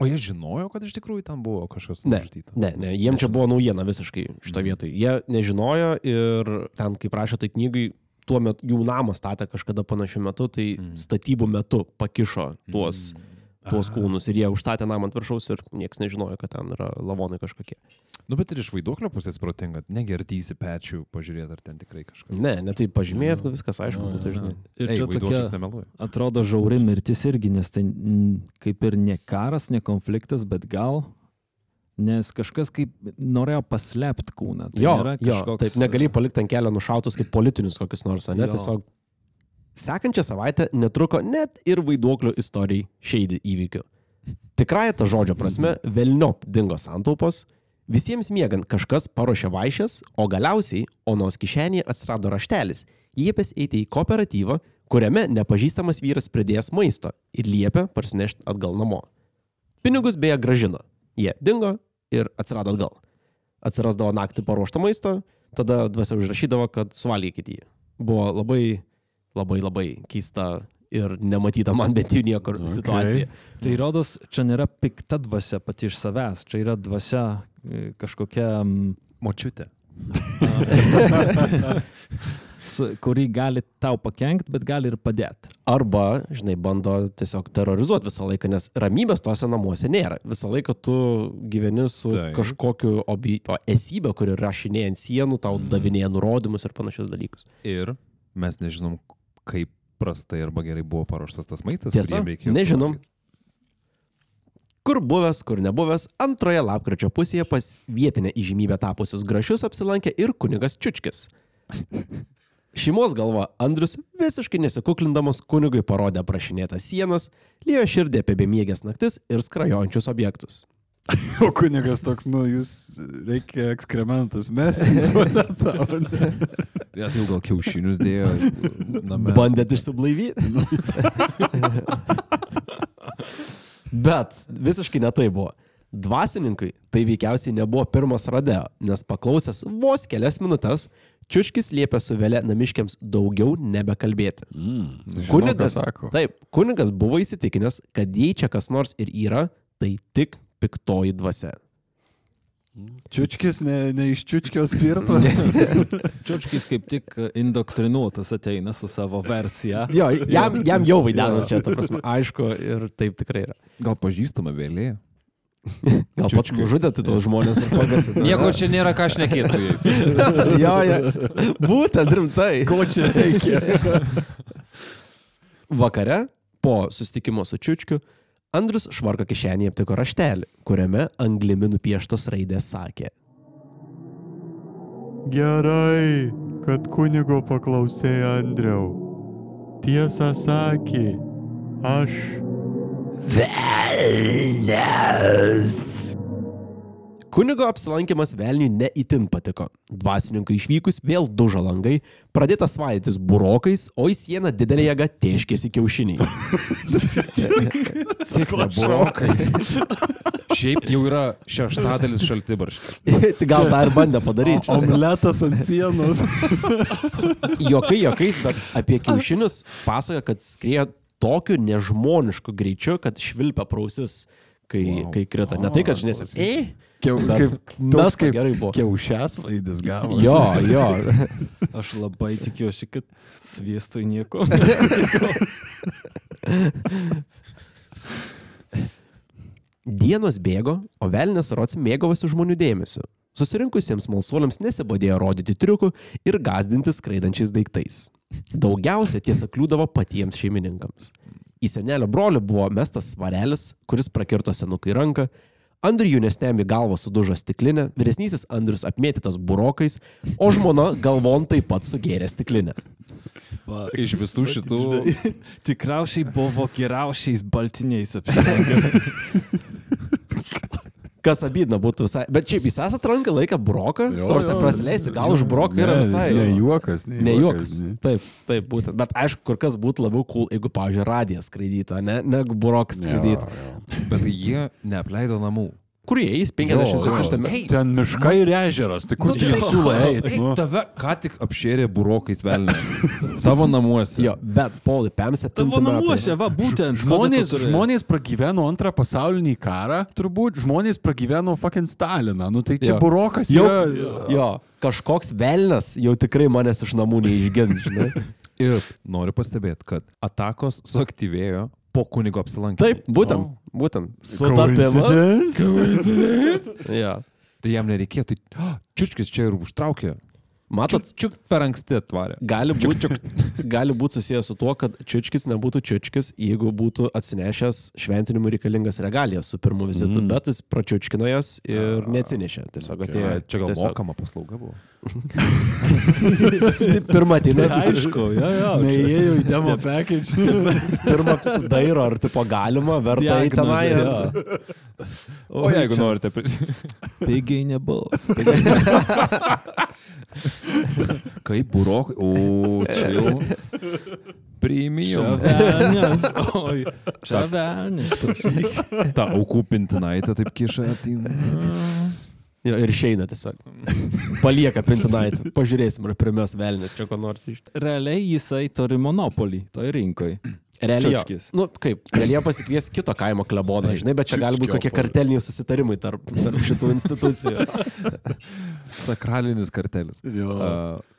Speaker 2: O jie žinojo, kad iš tikrųjų ten buvo kažkas
Speaker 4: Ne,
Speaker 2: nužudyta.
Speaker 4: ne, ne, jiem čia buvo naujiena visiškai šito vietoj. Jie nežinojo ir ten, kaip rašė tai knygai, tuo metu jų namą statė kažkada panašiu metu, tai statybų metu pakišo tuos, tuos kūnus ir jie užstatė namą ant viršaus ir niekas nežinojo, kad ten yra lavonai kažkokie.
Speaker 2: Nu, bet ir iš vaiduoklio pusės protinga, negertysi pečių, pažiūrėti, ar ten tikrai kažkas.
Speaker 4: Ne, ne tai pažymėt, kad viskas aišku būtų, žinai.
Speaker 5: Ir
Speaker 2: Ei,
Speaker 5: čia tokia,
Speaker 2: vaiduoklis nemeluoja.
Speaker 5: atrodo, žiauri mirtis irgi, nes tai mm, kaip ir ne karas, ne konfliktas, bet gal, nes kažkas kaip norėjo paslėpti kūną. Tai
Speaker 4: Jo,
Speaker 5: nėra
Speaker 4: jo,
Speaker 5: kažkoks-
Speaker 4: taip negali palikti ant kelio nušautus kaip politinius kokius nors, ne?
Speaker 5: Jo.
Speaker 4: Tiesiog sekančią savaitę netruko net ir vaiduoklio istorijai šeidį įvykių. Tikrąją tą žodžio prasme, velniop dingo santaupos, visiems miegant kažkas paruošė vaišės, o galiausiai Onos kišenėje atsirado raštelis, liepęs eiti į kooperatyvą, kuriame nepažįstamas vyras pridėjęs maisto ir liepė parsinešti atgal namo. Pinigus beje gražino. Jie dingo ir atsirado atgal. Atsirasdavo naktį paruošto maisto, tada dvasia užrašydavo, kad suvalgykit jį. Buvo labai, labai, labai keista ir nematyta man bent jau niekur okay. situacija.
Speaker 5: Tai rodos, čia nėra pikta dvasia pati iš savęs, čia yra dvasia e, kažkokia,
Speaker 2: Močiutė.
Speaker 5: su- kuri gali tau pakengti, bet gali ir padėti.
Speaker 4: Arba, žinai, bando tiesiog terrorizuoti visą laiką, nes ramybės tuose namuose nėra. Visą laiką tu gyveni su.
Speaker 2: Taip.
Speaker 4: kažkokiu obi... esybė, kuri rašinėja ant sienų, tau mm. davinėja nurodymus ir panašius dalykus.
Speaker 2: Ir mes nežinom, kaip prastai arba gerai buvo paruoštas tas maistas.
Speaker 4: Tiesa, nežinom.
Speaker 2: suvalgyt.
Speaker 4: Kur buvęs, kur nebuvęs, antroje lapkričio pusėje pas vietinę įžymybę tapusius grašius apsilankė ir kunigas Čiučkis. Šeimos galva Andrius visiškai nesikuklindamas kunigui parodė aprašinėtas sienas, liejo širdį apie bemiegės naktis ir skrajojančius objektus.
Speaker 3: O kunigas toks, nu, jūs reikia ekskrementus mesti į tualetą. o ne?
Speaker 2: Ja, tai jau gal kiaušinius dėjo. Name.
Speaker 4: Bandėt išsiblaivyti? Bet visiškai netai buvo. Dvasininkui tai veikiausiai nebuvo pirmas radeo, nes paklausęs vos kelias minutės, Čiuškis liepė su vėlė namiškiams daugiau nebekalbėti.
Speaker 3: Žinau, ką
Speaker 4: Kunigas, taip, kunigas buvo įsitikinęs, kad jei čia kas nors ir yra, tai tik piktoji dvasia.
Speaker 3: Čiučkis ne, ne iš čiučkio spirtas.
Speaker 5: Čiučkis kaip tik indoktrinuotas ateina su savo versija.
Speaker 4: Jo, jam, jam jau vaidenas čia, ta prasme, aišku, ir taip tikrai yra.
Speaker 2: Gal pažįstama vėlė.
Speaker 4: Gal pats nužudė tai tuos žmonės ir pagasė.
Speaker 2: Nieko čia nėra ką šnekėti su jais.
Speaker 4: jo, jo. Būtent rimtai.
Speaker 3: Ko čia reikia?
Speaker 4: Vakare, po susitikimo su Čiučkiu, Andrius švarko kišenėje aptiko raštelį, kuriame anglimi nupieštos raidės sakė.
Speaker 3: Gerai, kad kunigo paklausėjai Andriau. Tiesą sakė, aš.
Speaker 4: Kunigo apsilankimas Velniui neįtin patiko. Dvasininkui išvykus vėl dužo langai, pradėtas svaidytis burokais, o į sieną didelė jėga teškėsi kiaušiniai.
Speaker 2: Tik burokai. Šiaip jau yra šeštadalis šaltibarškio.
Speaker 4: tai gal tą ir bandė padaryti.
Speaker 3: Omletas ant sienos.
Speaker 4: Jokai, jokais, bet apie kiaušinius pasakoja, kad skriejo tokiu nežmonišku greičiu, kad švilpia prausis, kai,
Speaker 2: Wow.
Speaker 4: kai krito. Ne tai, kad žinai, e,
Speaker 3: Kiau,
Speaker 4: Bet
Speaker 3: kaip,
Speaker 4: mes
Speaker 3: toks
Speaker 4: kaip gerai buvo.
Speaker 3: Kiaušės vaidis gavo.
Speaker 4: Jo, jo.
Speaker 5: Aš labai tikiuosi, kad sviestui nieko.
Speaker 4: Dienos bėgo, o Velnes Rots mėgavosi žmonių dėmesiu. Susirinkusiems malsuoliams nesibodėjo rodyti triukų ir gazdinti skraidančiais daiktais. Daugiausia tiesa kliūdavo patiems šeimininkams. Į senelio brolį buvo mestas svarelis, kuris prakirto senukai ranką, Andriui jaunesniam į galvą sudužo stiklinę, vyresnysis Andrius apmėtytas burokais, o žmona galvon taip pat sugėrė stiklinę.
Speaker 2: Iš visų šitų.
Speaker 5: Tikriausiai buvo geriausiais baltiniais apsirengęs.
Speaker 4: Kas abydna būtų visai. Bet šiaip jūs esate ranką laiką broką, nors prasileisi, gal už broką yra visai.
Speaker 3: Ne juokas, ne,
Speaker 4: Ne juokas.
Speaker 3: ne.
Speaker 4: Taip, taip, būtent. Bet aišku, kur kas būtų labiau cool, jeigu, pavyzdžiui, radijas skraidytų, ne, negu brokas skraidytų.
Speaker 2: Bet jie neapleido namų.
Speaker 4: Kur jie eis 56
Speaker 3: Jo,
Speaker 4: metų?
Speaker 3: Ten miškai ir ežeras, tai kur
Speaker 2: Nu,
Speaker 3: tu
Speaker 2: tai-
Speaker 3: siūlai eiti? Nu.
Speaker 2: tave ką tik apšėrė burokais velnė. Tavo namuose.
Speaker 4: Jo, bet, Paulai, PM7.
Speaker 5: Tavo namuose, va, būtent.
Speaker 3: Žmonės, žmonės pragyveno antrą pasaulinį karą, turbūt žmonės pragyveno fucking Staliną. Nu tai čia
Speaker 4: Jo.
Speaker 3: burokas
Speaker 4: Jau,
Speaker 3: yra.
Speaker 4: jo, kažkoks velnas jau tikrai manęs iš namų neišgins, žinai.
Speaker 2: Ir noriu pastebėti, kad atakos suaktyvėjo po kunigo apsilankimo.
Speaker 4: Taip, būtent, būtent. Sutapimas. Ja.
Speaker 2: Tai jam nereikėtų. Oh, čiučkis čia ir užtraukė.
Speaker 4: Matot,
Speaker 2: Čiuk, per anksti atvarė.
Speaker 4: gali būti būt susijęs su tuo, kad čiučkis nebūtų čiučkis, jeigu būtų atsinešęs šventinimui reikalingas regalijas su pirmu vizitu, mm. bet jis pračiučkino jas ir neatsinešė. Tiesiog
Speaker 2: Okay.
Speaker 4: atėjo.
Speaker 2: Čia gal
Speaker 4: tiesiog.
Speaker 2: mokama paslauga buvo.
Speaker 4: Tai pirmą ateina,
Speaker 5: Aišku, jo, jo. čia-
Speaker 3: Neįėjau į demo package.
Speaker 4: pirmą apsidairo, ar tipo galima, verta į tenai.
Speaker 5: Diagnozė,
Speaker 4: ar-
Speaker 2: O jeigu norite. pris-
Speaker 5: Pigiai nebus.
Speaker 2: Kaip burokai. O, čia jau. Priimėjau.
Speaker 5: Čavelnės. Oi, čavelnės.
Speaker 2: Ta aukų pintinaitė taip kiša. Tai...
Speaker 4: Jo, ir išeina tiesiog. Palieka pintinaitę. Pažiūrėsim, ar pirmios velnės čia ko nors iš.
Speaker 5: Realiai jisai turi monopolį toj rinkoje.
Speaker 4: Realiai.
Speaker 5: Čiučkis.
Speaker 4: Nu, kaip, jie pasikvies kito kaimo kleboną, žinai, bet čia gali būti kokie karteliniai susitarimai tarp, tarp šitų institucijų.
Speaker 2: Sakralinis kartelis.
Speaker 3: Jo.
Speaker 2: Uh,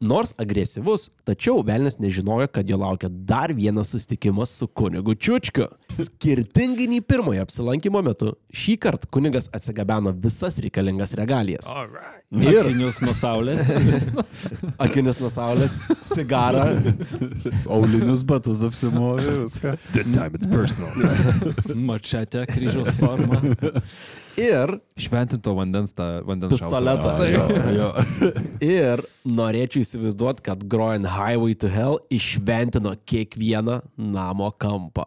Speaker 4: Nors agresyvus, tačiau Velnes nežinojo, kad jo laukia dar vienas susitikimas su kunigu Čiučkiu. Skirtingai nei pirmojo apsilankimo metu, šį kartą kunigas atsigabeno visas reikalingas regalijas.
Speaker 5: Ir akinius nuo saulės.
Speaker 4: Akinis nuo saulės, cigarą,
Speaker 3: Aulinius batus apsimovė, viską.
Speaker 2: this time it's personal.
Speaker 5: Mačetė, kryžiaus forma.
Speaker 4: Ir,
Speaker 2: Šventinto vandens tą vandens
Speaker 4: Pistoletą.
Speaker 2: šautuvą.
Speaker 3: Jo, jo.
Speaker 4: ir norėčiau įsivaizduoti, kad grojant Highway to Hell išventino kiekvieną namo kampą.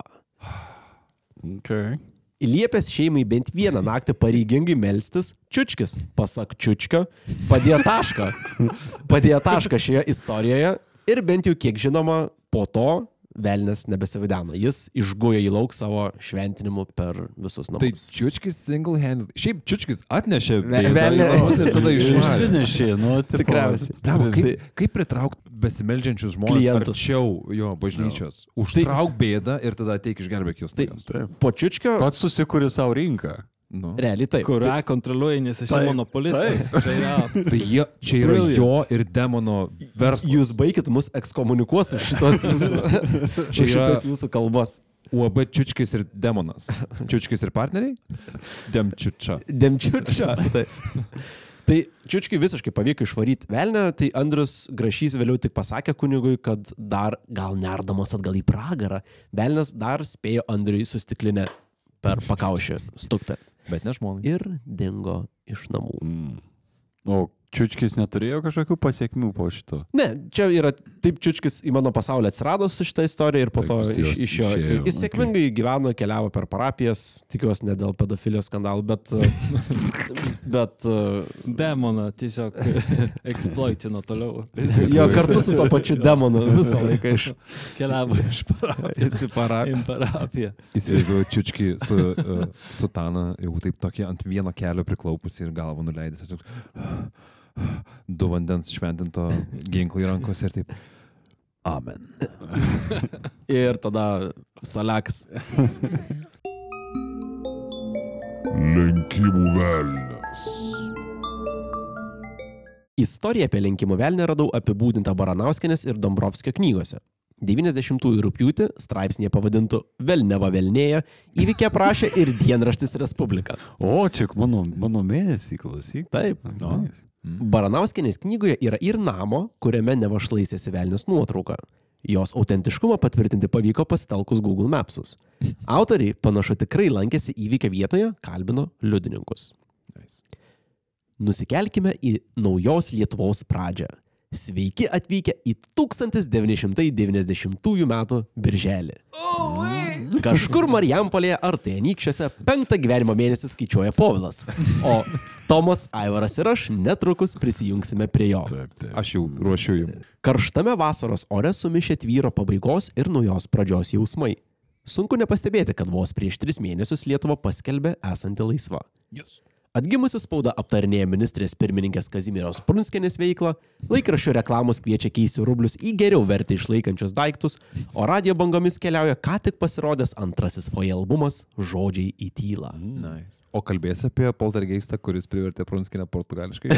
Speaker 3: Okay.
Speaker 4: Liepęs šeimai bent vieną naktį pareigingai melstis, Čiučkis, pasak Čiučkio, padėjo tašką. Padėjo tašką šioje istorijoje ir bent jau kiek žinoma, po to Velnes nebesivideno. Jis išguoja į lauk savo šventinimu per visus
Speaker 2: Tai
Speaker 4: namus.
Speaker 2: Čiučkis single handed. Šiaip Čiučkis atnešė
Speaker 4: Ve-
Speaker 2: bėdą į
Speaker 4: velnė-
Speaker 2: namus ir tada.
Speaker 3: Išsinešė, nu,
Speaker 4: Tikriausiai.
Speaker 2: Bliamba, kaip,
Speaker 4: Tai-
Speaker 2: kaip pritraukti besimeldžiančius žmonės
Speaker 4: Klientus.
Speaker 2: arčiau jo bažnyčios? Užtrauk bėdą ir tada ateik išgelbėk jūs.
Speaker 4: Tai- Po Čiučkio,
Speaker 2: Tai-
Speaker 3: Pats susikūrė savo rinką.
Speaker 2: Nu.
Speaker 4: realiai taip.
Speaker 5: Kurią kontroliuoja, nes esi
Speaker 3: Taip,
Speaker 5: monopolistas. Čia yra
Speaker 2: tai jie, čia yra
Speaker 5: Brilliant.
Speaker 2: jo ir demono verslas.
Speaker 4: Jūs baigit mus ekskomunikuos už šitos jūsų,
Speaker 2: Čia
Speaker 4: šitos jūsų kalbos.
Speaker 2: UAB Čiučkis ir demonas. Čiučkis ir partneriai? Demčiučia.
Speaker 4: Demčiučia. Tai, tai Čiučkiai visiškai pavyko išvaryti velnę, tai Andrius Grašys vėliau tik pasakė kunigui, kad dar gal nerdamas atgal į pragarą, velnės dar spėjo Andriui sustiklinę per pakaušį stukti
Speaker 2: Bet ne žmonai.
Speaker 4: ir dingo iš namų.
Speaker 3: Mm. O Čiučkis neturėjo kažkokių pasiekmių po šito.
Speaker 4: Ne, čia yra taip Čiučkis į mano pasaulį atsirado su šitą istoriją ir po
Speaker 3: Tai
Speaker 4: to iš, iš jo.
Speaker 3: išėjo,
Speaker 4: Jis sėkmingai gyveno, keliavo per parapijas, tikiuosi ne dėl pedofilijos skandalų, bet... bet
Speaker 5: demoną tiesiog eksploitino toliau.
Speaker 4: jo kartu su to pačiu demonu visą laiką iš
Speaker 5: Keliavo iš parapijos
Speaker 4: į parapiją.
Speaker 5: parapiją.
Speaker 2: Įsivaizduoju Čiučkį su uh, sutana, jau taip tokį ant vieno kelio priklaupusi ir galvą nuleidęs. toks, Du vandens šventinto ginklai rankose ir taip. Amen.
Speaker 4: Ir tada Saleks.
Speaker 1: Lenkimų velnas.
Speaker 4: Istoriją apie lenkimų velnę radau apibūdintą Baranauskenės ir Dombrovskio knygose. 90-ųjų rūpjūtį straipsnėje pavadintų Velneva Velnėje įvykė aprašė ir dienraštis Respublika.
Speaker 3: O, čia mano, mano mėnesį, klausyk.
Speaker 4: Taip.
Speaker 3: No.
Speaker 4: Baranauskenės knygoje yra ir namo, kuriame nevašlaisėsi velnės nuotrauka. Jos autentiškumą patvirtinti pavyko pasitelkus Google Mapsus. Autoriai panašu tikrai lankėsi įvykio vietoje, kalbino liudininkus.
Speaker 2: Nice.
Speaker 4: Nusikelkime į naujos Lietuvos pradžią. Sveiki atvykę į 1990 m. birželį. Kažkur Marijampolėje ar tai Anykščiuose penktą gyvenimo mėnesį skaičiuoja Povilas. O Tomas, Aivaras ir aš netrukus prisijungsime prie jo.
Speaker 3: Taip, taip.
Speaker 2: Aš jau ruošiu jums.
Speaker 4: Karštame vasaros ore sumišė tvyro pabaigos ir naujos pradžios jausmai. Sunku nepastebėti, kad vos prieš tris mėnesius Lietuva paskelbė esanti laisva.
Speaker 2: Yes.
Speaker 4: Atgimusi spauda aptarinėja ministrės pirmininkės Kazimieros Prunskienės veiklą, laikraščio reklamos kviečia keisti rublius į geriau vertę išlaikančius daiktus, o radio bangomis keliauja ką tik pasirodęs antrasis foje albumas Žodžiai į tylą.
Speaker 2: Nice. O kalbėsi apie poltergeistą, kuris privertė Prunskiną portugališkai?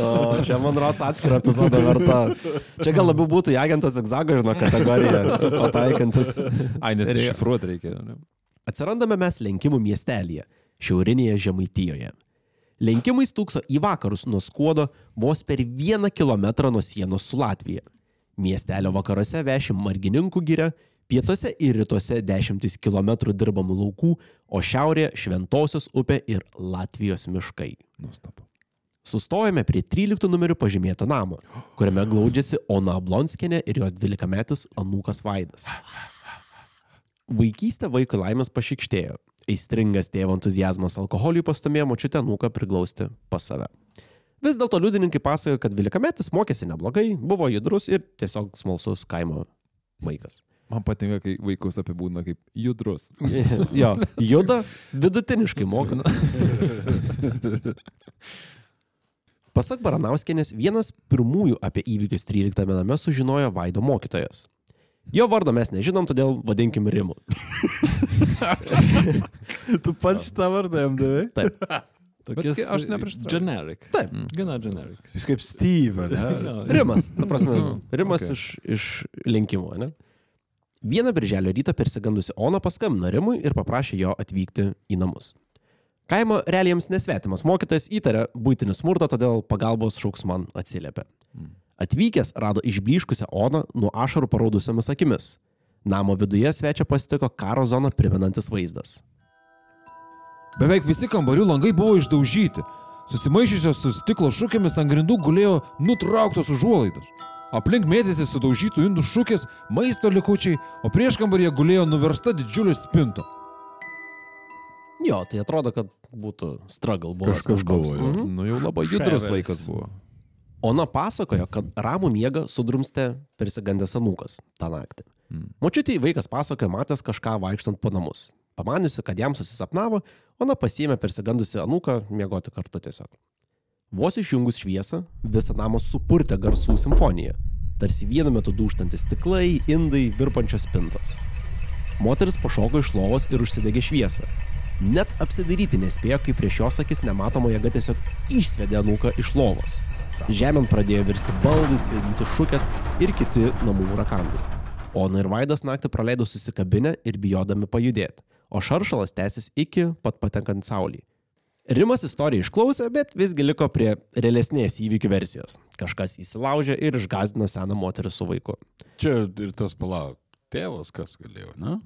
Speaker 4: O, čia man rods atskiro epizodo verta. Čia gal labiau būtų agentas egzagažino kategoriją pataikantis.
Speaker 2: Ai, nes iššifruoti reikia. Ne?
Speaker 4: Atsirandame mes lenkimų miestelėje, šiaurinėje Žemaitijoje. Lenkimai stūkso į vakarus nuo skuodo vos per vieną kilometrą nuo sienos su Latvija. Miestelio vakaruose veši Margininkų giria, pietuose ir rytuose dešimtis kilometrų dirbamų laukų, o šiaurėje Šventosios upė ir Latvijos miškai.
Speaker 2: Nuostabu.
Speaker 4: Sustojame prie 13 numerių pažymėto namo, kuriame glaudžiasi Ona Blonskinė ir jos 12-metis Anūkas Vaidas. Vaikystė vaiko laimės pašykštėjo. Aistringas tėvo entuzijazmas alkoholiui pastumėjo močiutę Anūką priglausti pas save. Vis dėlto liudininkai pasakojo, kad 12-metis mokėsi neblogai, buvo judrus ir tiesiog smalsus kaimo vaikas.
Speaker 2: Man patinka, kai vaikus apibūdina kaip judrus.
Speaker 4: jo, juda vidutiniškai moka. Pasak Baranauskenės, vienas pirmųjų apie įvykius 13 name sužinojo Vaido mokytojas. Jo vardo mes nežinom, todėl vadinkim Rimu.
Speaker 3: Tu pats šitą vardą jam davai?
Speaker 4: Taip.
Speaker 5: Tokias
Speaker 2: kai aš neprieštarauju.
Speaker 5: Generic.
Speaker 4: Taip.
Speaker 5: Gana generic.
Speaker 3: Jis kaip Steve, ne?
Speaker 4: Rimas, ta prasme,
Speaker 2: Nu,
Speaker 4: Rimas
Speaker 2: okay.
Speaker 4: iš, iš linkimo, ne? Vieną birželio rytą persigandusi Ona paskambino Rimui ir paprašė jo atvykti į namus. Kaimo realijams nesvetimas mokytojas įtarė būtinį smurtą, todėl pagalbos šauks man atsiliepė. Atvykęs rado išbliškusią Oną nuo ašarų paraudusiamis akimis. Namo viduje svečia pasitiko karo zoną primenantis vaizdas.
Speaker 2: Beveik visi kambarių langai buvo išdaužyti. Susimaišysios su stiklo šukėmis ant grindų gulėjo nutrauktos užuolaidos. Aplink mėtėsi sudaužytų indų šukės, maisto likučiai, o prieš kambaryje gulėjo nuversta didžiulė spinto.
Speaker 4: Jo, tai atrodo, kad būtų struggle buvo.
Speaker 3: Kažkas buvo, jo.
Speaker 4: Mhm.
Speaker 2: Nu jau labai judrus
Speaker 5: Ševelis.
Speaker 2: vaikas buvo.
Speaker 4: Ona pasakojo, kad ramų miegą sudrumstė persigandęs anūkas tą naktį.
Speaker 2: Mm.
Speaker 4: Močiutį vaikas pasakojo, matęs kažką vaikštant po namus. Pamaniusi, kad jam susisapnavo, Ona pasiėmė persigandusi anūką miegoti kartu tiesiog. Vos išjungus šviesą, visą namą supurtė garsų simfonija. Tarsi vienu metu dūštantis stiklai, indai, virpančios spintos. Moteris pašoko iš lovos ir užsidegė šviesą. Net apsidaryti nespėjo, kai prieš jos akis nematoma jėga tiesiog išsvedė anūką iš lovos. Žemėn pradėjo virsti baldai, skraidyti šukės ir kiti namų rakandai. Ona ir Vaidas naktį praleido susikabinę ir bijodami pajudėti, o šaršalas tęsis iki pat patenkant saulį. Rimas istoriją išklausė, bet visgi liko prie realesnės įvykių versijos. Kažkas įsilaužė ir išgazdino seną moterį su vaiku.
Speaker 3: Čia ir tas palauk. Tėvas kas galėjo, ne?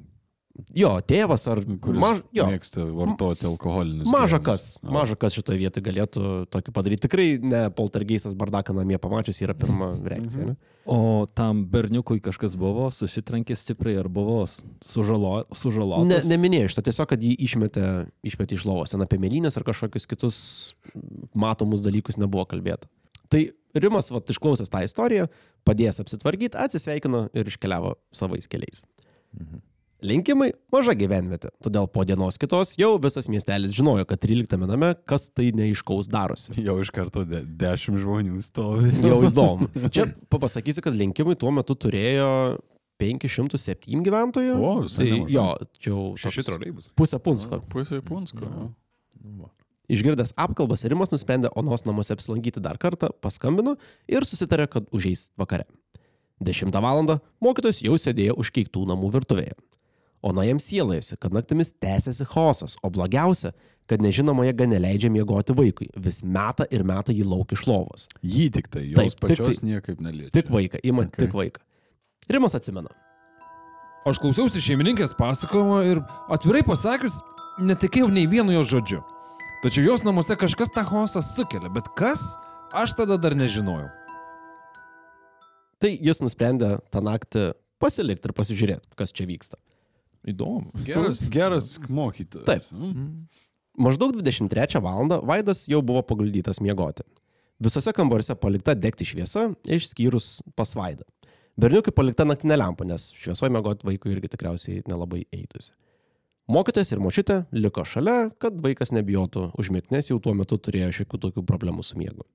Speaker 4: Jo, tėvas ar
Speaker 3: Kuris
Speaker 4: maž... jo,
Speaker 3: mėgsta vartoti alkoholinius.
Speaker 4: Maža kas, maža kas šitoje vietoje galėtų tokį padaryti. Tikrai ne poltergeistas bardaką namie pamačius yra pirma reakcija. Ne?
Speaker 5: O tam berniukui kažkas buvo, susitrankė stipriai ar buvo sužalo,
Speaker 4: Ne,
Speaker 5: sužalotas?
Speaker 4: neminėjau iš to, tiesiog, kad jį išmetė, išmetė iš lovos. Ten apie mėlynės ar kažkokius kitus matomus dalykus nebuvo kalbėta. Tai Rimas, vat, išklausęs tą istoriją, padėjęs apsitvarkyti, atsisveikino ir iškeliavo savais keliais. Linkimai maža gyvenvietė, todėl po dienos kitos jau visas miestelis žinojo, kad 13 name kas tai neiškaus darosi.
Speaker 3: Jau iš karto de dešimt žmonių stovi.
Speaker 4: Jau įdomu. Čia pa- pasakysiu, kad linkimai tuo metu turėjo 507 gyventojų.
Speaker 3: O,
Speaker 4: tai
Speaker 3: nemažai.
Speaker 4: jo, čia jau
Speaker 2: Šeši
Speaker 4: toks
Speaker 2: troliai bus.
Speaker 4: pusė punsko.
Speaker 3: Pusė punsko. jo.
Speaker 4: Išgirdęs apkalbas, Rimas nusprendė Onos namuose apsilankyti dar kartą, paskambino ir susitarė, kad užeis vakare. 10 val. mokytojas jau sėdėjo už keiktų namų virtuvėje. Ona jam sielojasi, kad naktimis tęsiasi chaosas, o blogiausia, kad nežinoma jėga neleidžia miegoti vaikui, vis meta ir meta jį lauk iš lovos.
Speaker 3: Jį tik tai, jos
Speaker 4: Taip, tik
Speaker 3: pačios
Speaker 4: tai.
Speaker 3: niekaip neliečia.
Speaker 4: Tik vaiką, ima
Speaker 3: Okay.
Speaker 4: tik vaiką. Rimas atsimena.
Speaker 2: Aš klausiausi šeimininkės pasakojimo ir atvirai pasakius, netikėjau nei vienu jos žodžiu. Tačiau jos namuose kažkas tą chaosą sukelia, bet kas, aš tada dar nežinojau.
Speaker 4: Tai jis nusprendė tą naktį pasilikti ir pasižiūrėti, kas čia vyksta.
Speaker 2: Įdomu.
Speaker 3: Geras, geras mokytojas.
Speaker 4: Taip.
Speaker 3: Mm.
Speaker 4: Maždaug 23 val. Vaidas jau buvo paguldytas miegoti. Visose kambariuose palikta degti šviesa, išskyrus pas Vaidą. Berniukui palikta naktinė lempa, nes šviesoje miegoti vaikui irgi tikriausiai nelabai eitusi. Mokytojas ir močiutė liko šalia, kad vaikas nebijotų užmigti, nes jau tuo metu turėjo šiokių tokių problemų su miegu.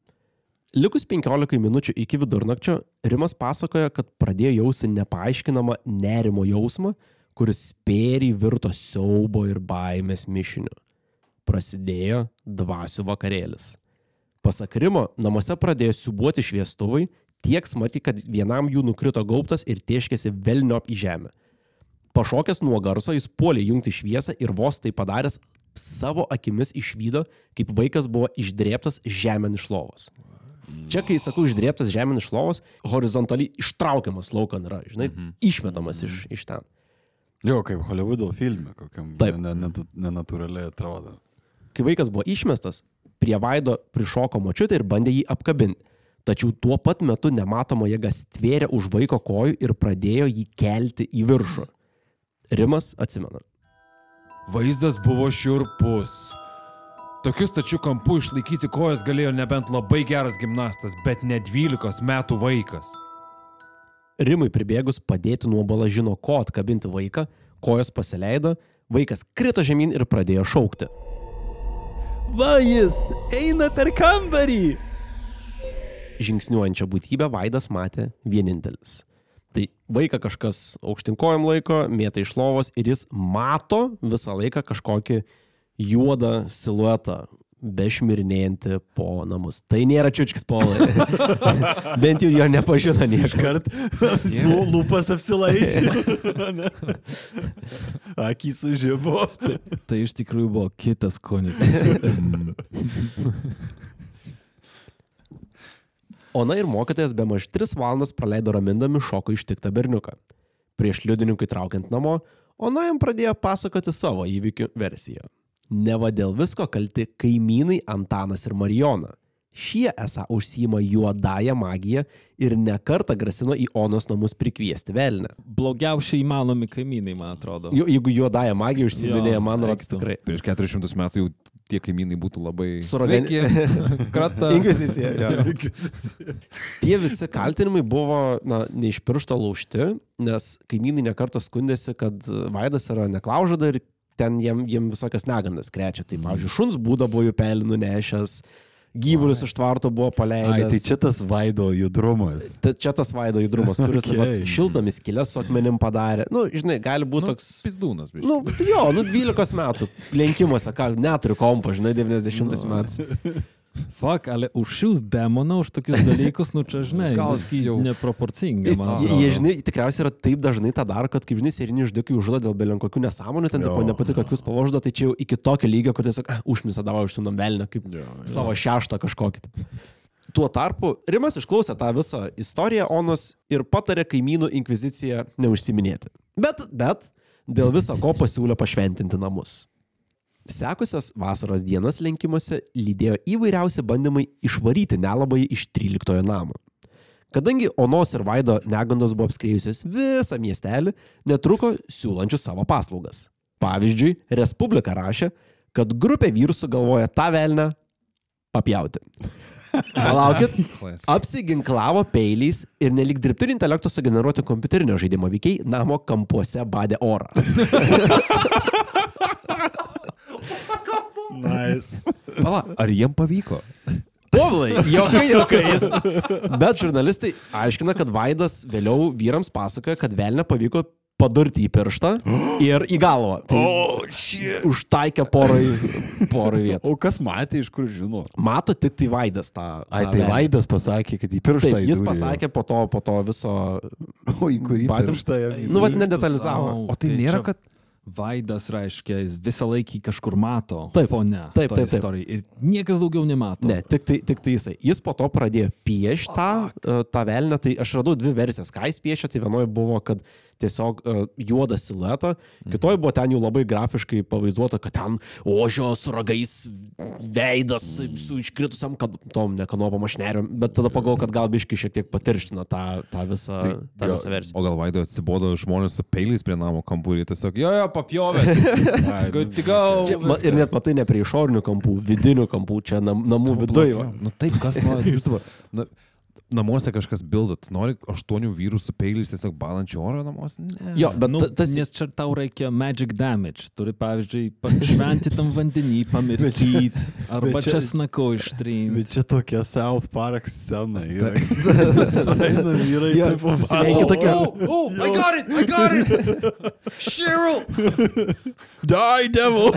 Speaker 4: Likus 15 minučių iki vidurnakčio, Rimas pasakoja, kad pradėjo jausti nepaaiškinamą nerimo jausmą, kuris spėriai virto siaubo ir baimės mišiniu. Prasidėjo dvasių vakarėlis. Pasak Rimo, namuose pradėjo siubuoti šviestuvai, tiek smarkiai, kad vienam jų nukrito gaubtas ir tieškėsi velniop į žemę. Pašokęs nuo garso, jis puolė jungti šviesą ir vos tai padaręs, savo akimis išvydo, kaip vaikas buvo išdrėptas žemėn iš lovos. Čia, kai sakau išdrėptas žemėn iš lovos, horizontaliai ištraukiamas laukan yra, žinai, mhm. išmetamas iš, iš ten.
Speaker 3: Jo, kaip Hollywoodo filme, kokiam
Speaker 4: Taip.
Speaker 3: ne- ne- nenatūraliai atrodo.
Speaker 4: Kai vaikas buvo išmestas, prie vaido prišoko močiutė ir bandė jį apkabinti. Tačiau tuo pat metu nematoma jėga stvėrė už vaiko kojų ir pradėjo jį kelti į viršų. Rimas atsimena.
Speaker 2: Vaizdas buvo šiurpus. Tokiu stačiu kampu išlaikyti kojas galėjo nebent labai geras gimnastas, bet ne 12 metų vaikas.
Speaker 4: Rimui pribėgus padėti nuo balažino ko atkabinti vaiką, kojos pasileido, vaikas krito žemyn ir pradėjo šaukti.
Speaker 5: Va jis eina per kambarį.
Speaker 4: Žingsniuojančią būtybę Vaidas matė vienintelis. Tai vaiką kažkas aukštinkojom laiko, mėta iš lovos ir jis mato visą laiką kažkokį juodą siluetą bešmirinėjantį po namus. Tai nėra čiučkis polai. Bent jau jo nepažino niekas.
Speaker 3: Lū- Lūpas apsilaižė. Akys sužibo.
Speaker 5: Tai iš tikrųjų buvo kitas konikas.
Speaker 4: Ona ir mokytojas be maž 3 valandas praleido ramindami šoko ištiktą berniuką. Prieš liudininkui traukiant namo, Ona jam pradėjo pasakoti savo įvykių versiją. Neva dėl visko kalti kaimynai Antanas ir Marijona. Šie esą užsima juodąją magiją ir nekartą grasino į Onos namus prikviesti velnę.
Speaker 5: Blogiausiai įmanomi kaimynai, man atrodo.
Speaker 4: Ju- Jeigu juodąją magiją užsiminėja,
Speaker 5: Jo,
Speaker 4: man
Speaker 5: reiktų.
Speaker 4: tikrai.
Speaker 2: Prieš 400 metų jau tie kaimynai būtų labai Sveiki, Krata.
Speaker 4: Inkvizicija. jo. Tie visi kaltinimai buvo na, ne iš piršto laužti, nes kaimynai nekartą skundėsi, kad Vaidas yra neklaužada ir ten jiem, jiem visokias negandas krečia. Tai, pavyzdžiui, šuns būdą buvo jų pelį nunešęs, gyvulius iš tvarto buvo
Speaker 3: Ai,
Speaker 4: paleidęs.
Speaker 3: tai čia tas vaido judrumas.
Speaker 4: Ta, čia tas Vaido judrumas, kuris
Speaker 3: Okay.
Speaker 4: okay. šiltomis kilės su akmenim padarė. Na, nu, žinai, gali būti
Speaker 2: Nu,
Speaker 4: toks...
Speaker 2: Pizdūnas, biškį.
Speaker 4: Nu, jo, nu 12 metų. Lenkimuose, ką, neturiu kompo, žinai, 90
Speaker 2: Nu.
Speaker 4: metų.
Speaker 5: Fuck, ale už šius demoną, už tokius dalykus, nu čia žinai,
Speaker 2: Gal jau-
Speaker 5: neproporcinga.
Speaker 4: Jis, jie, jie, žinai, tikriausiai yra taip dažnai tą daro, kad, kaip žinai, seriniai žudikai užžudo dėl belen kokių nesąmonių, ten
Speaker 3: Jo.
Speaker 4: tipo nepatiko, kokius pavoždo, tai čia jau iki tokio lygio, kur tiesiog ah, užmisa davau išsiunam velnę, kaip savo šeštą kažkokį. Tuo tarpu Rimas išklausė tą visą istoriją Onos ir patarė kaimynų inkviziciją neužsiminėti. Bet, bet, dėl viso ko pasiūlė pašventinti namus. Sekusias vasaros dienas lenkimuose lydėjo įvairiausi bandymai išvaryti nelabai iš 13 namo. Kadangi Onos ir Vaido negandos buvo apskrėjusios visą miestelį, netruko siūlančių savo paslaugas. Pavyzdžiui, Respublika rašė, kad grupė vyrų sugalvoja tą velnę papjauti. Palaukit, apsiginklavo peiliais ir nelik dirbtinio intelekto sugeneruoti kompiuterinio žaidimo veikiai namo kampuose badė orą.
Speaker 3: Nice.
Speaker 2: Pala, ar jiem pavyko?
Speaker 4: Povilai, jokai jokais. Bet žurnalistai aiškina, kad Vaidas vėliau vyrams pasakoja, kad velnę pavyko padurti į pirštą ir į galvą. Tai
Speaker 3: Oh, shit.
Speaker 4: užtaikė porai, porai vietų.
Speaker 3: O kas matė, iš kur žino?
Speaker 4: Mato tik tai Vaidas tą.
Speaker 3: Ai,
Speaker 4: tą
Speaker 3: tai
Speaker 4: velnią.
Speaker 3: Vaidas pasakė, kad į pirštą
Speaker 4: Taip, jis pasakė po to, po to viso...
Speaker 3: O į kurį
Speaker 4: Badėm-
Speaker 3: pirštą
Speaker 4: Nu,
Speaker 5: tu
Speaker 4: nedetalizavo.
Speaker 2: O tai nėra,
Speaker 5: čia-
Speaker 2: kad
Speaker 5: Vaidas reiškia, jis visą laikį kažkur mato
Speaker 4: Taip, taip,
Speaker 5: toj
Speaker 4: taip, taip.
Speaker 5: istorijai. Ir niekas daugiau nemato.
Speaker 4: Ne, tik tai, tik tai jisai. Jis po to pradėjo piešti tą, e, tą velnę, tai aš radau dvi versijas, ką jis piešė, tai vienoje buvo, kad tiesiog uh, juodą siluetą, kitoje buvo ten jau labai grafiškai pavaizduota, kad ten ožio su ragais veidas su iškritusiam, kad tom nekanopam ašneriam, bet tada pagalvojau, kad gal biški šiek tiek patirština tą, tą visą, tą visą versiją.
Speaker 2: O gal vaido atsibodo žmonės su peiliais prie namo kampų ir tiesiog, jo, jo, papjovė. Good to go.
Speaker 4: Čia, ma, ir net matai ne prie išorinių kampų, vidinių kampų, čia nam, namų viduje.
Speaker 2: Nu taip, kas nori. Na, namuose kažkas bilda, tu nori aštuonių vyrų su peiliais tiesiog balančių oro namuose? Ne.
Speaker 4: Jo, bet
Speaker 5: Nu,
Speaker 4: ta- tas...
Speaker 5: Nes čia tau reikia magic damage. Turi, pavyzdžiui, pašventi tam vandenį, pamirkyti, arba
Speaker 3: bet čia-
Speaker 5: česnako ištrinti.
Speaker 3: Bet čia tokia South Park scena yra. Eina vyrai,
Speaker 4: susirengia
Speaker 3: "Wow,
Speaker 4: tokia-
Speaker 2: Oh, oh, I got it, I got it. Cheryl.
Speaker 3: Die, devil!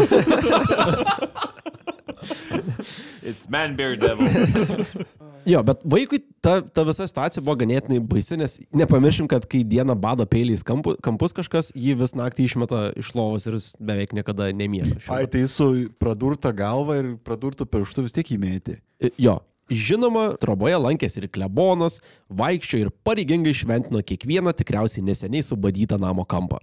Speaker 2: It's man bear devil.
Speaker 4: Jo, bet vaikui ta, ta visa situacija buvo ganėtinai baisi, nes nepamiršim, kad kai dieną bado peiliais kampu, kampus kažkas, jį vis naktį išmeta iš lovos ir jis beveik niekada nemiega.
Speaker 3: Ai, tai su pradurta galva ir pradurtų pirštų vis tiek įmėti.
Speaker 4: metu. Jo. Žinoma, troboje lankėsi ir klebonas, vaikščio ir pareigingai šventino kiekvieną tikriausiai neseniai subadytą namo kampą.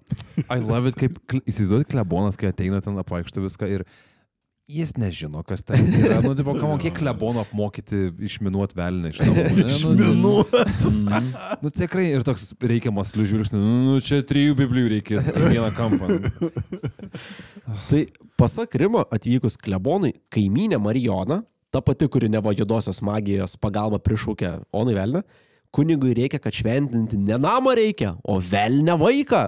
Speaker 2: I love it, kaip įsivaizduojat klebonas, kai ateina ten apvaikšto viską ir jis nežino, kas ten yra. Nu, tipo, kam kiek klebono apmokyti išminuot velnį iš namų. Nu,
Speaker 3: Išminuot.
Speaker 2: Nu tikrai ir toks reikiamas liužvilgsnis, nu, nu čia trijų biblijų reikės, kiekvieną kampą.
Speaker 4: Tai pasak Rimo atvykus klebonui, kaiminė Marijona, ta pati, kuri nevo juodosios magijos pagalba prišūkė Onai Velnę, kunigui reikia, kad šventinti ne namą reikia, o Velnę vaiką.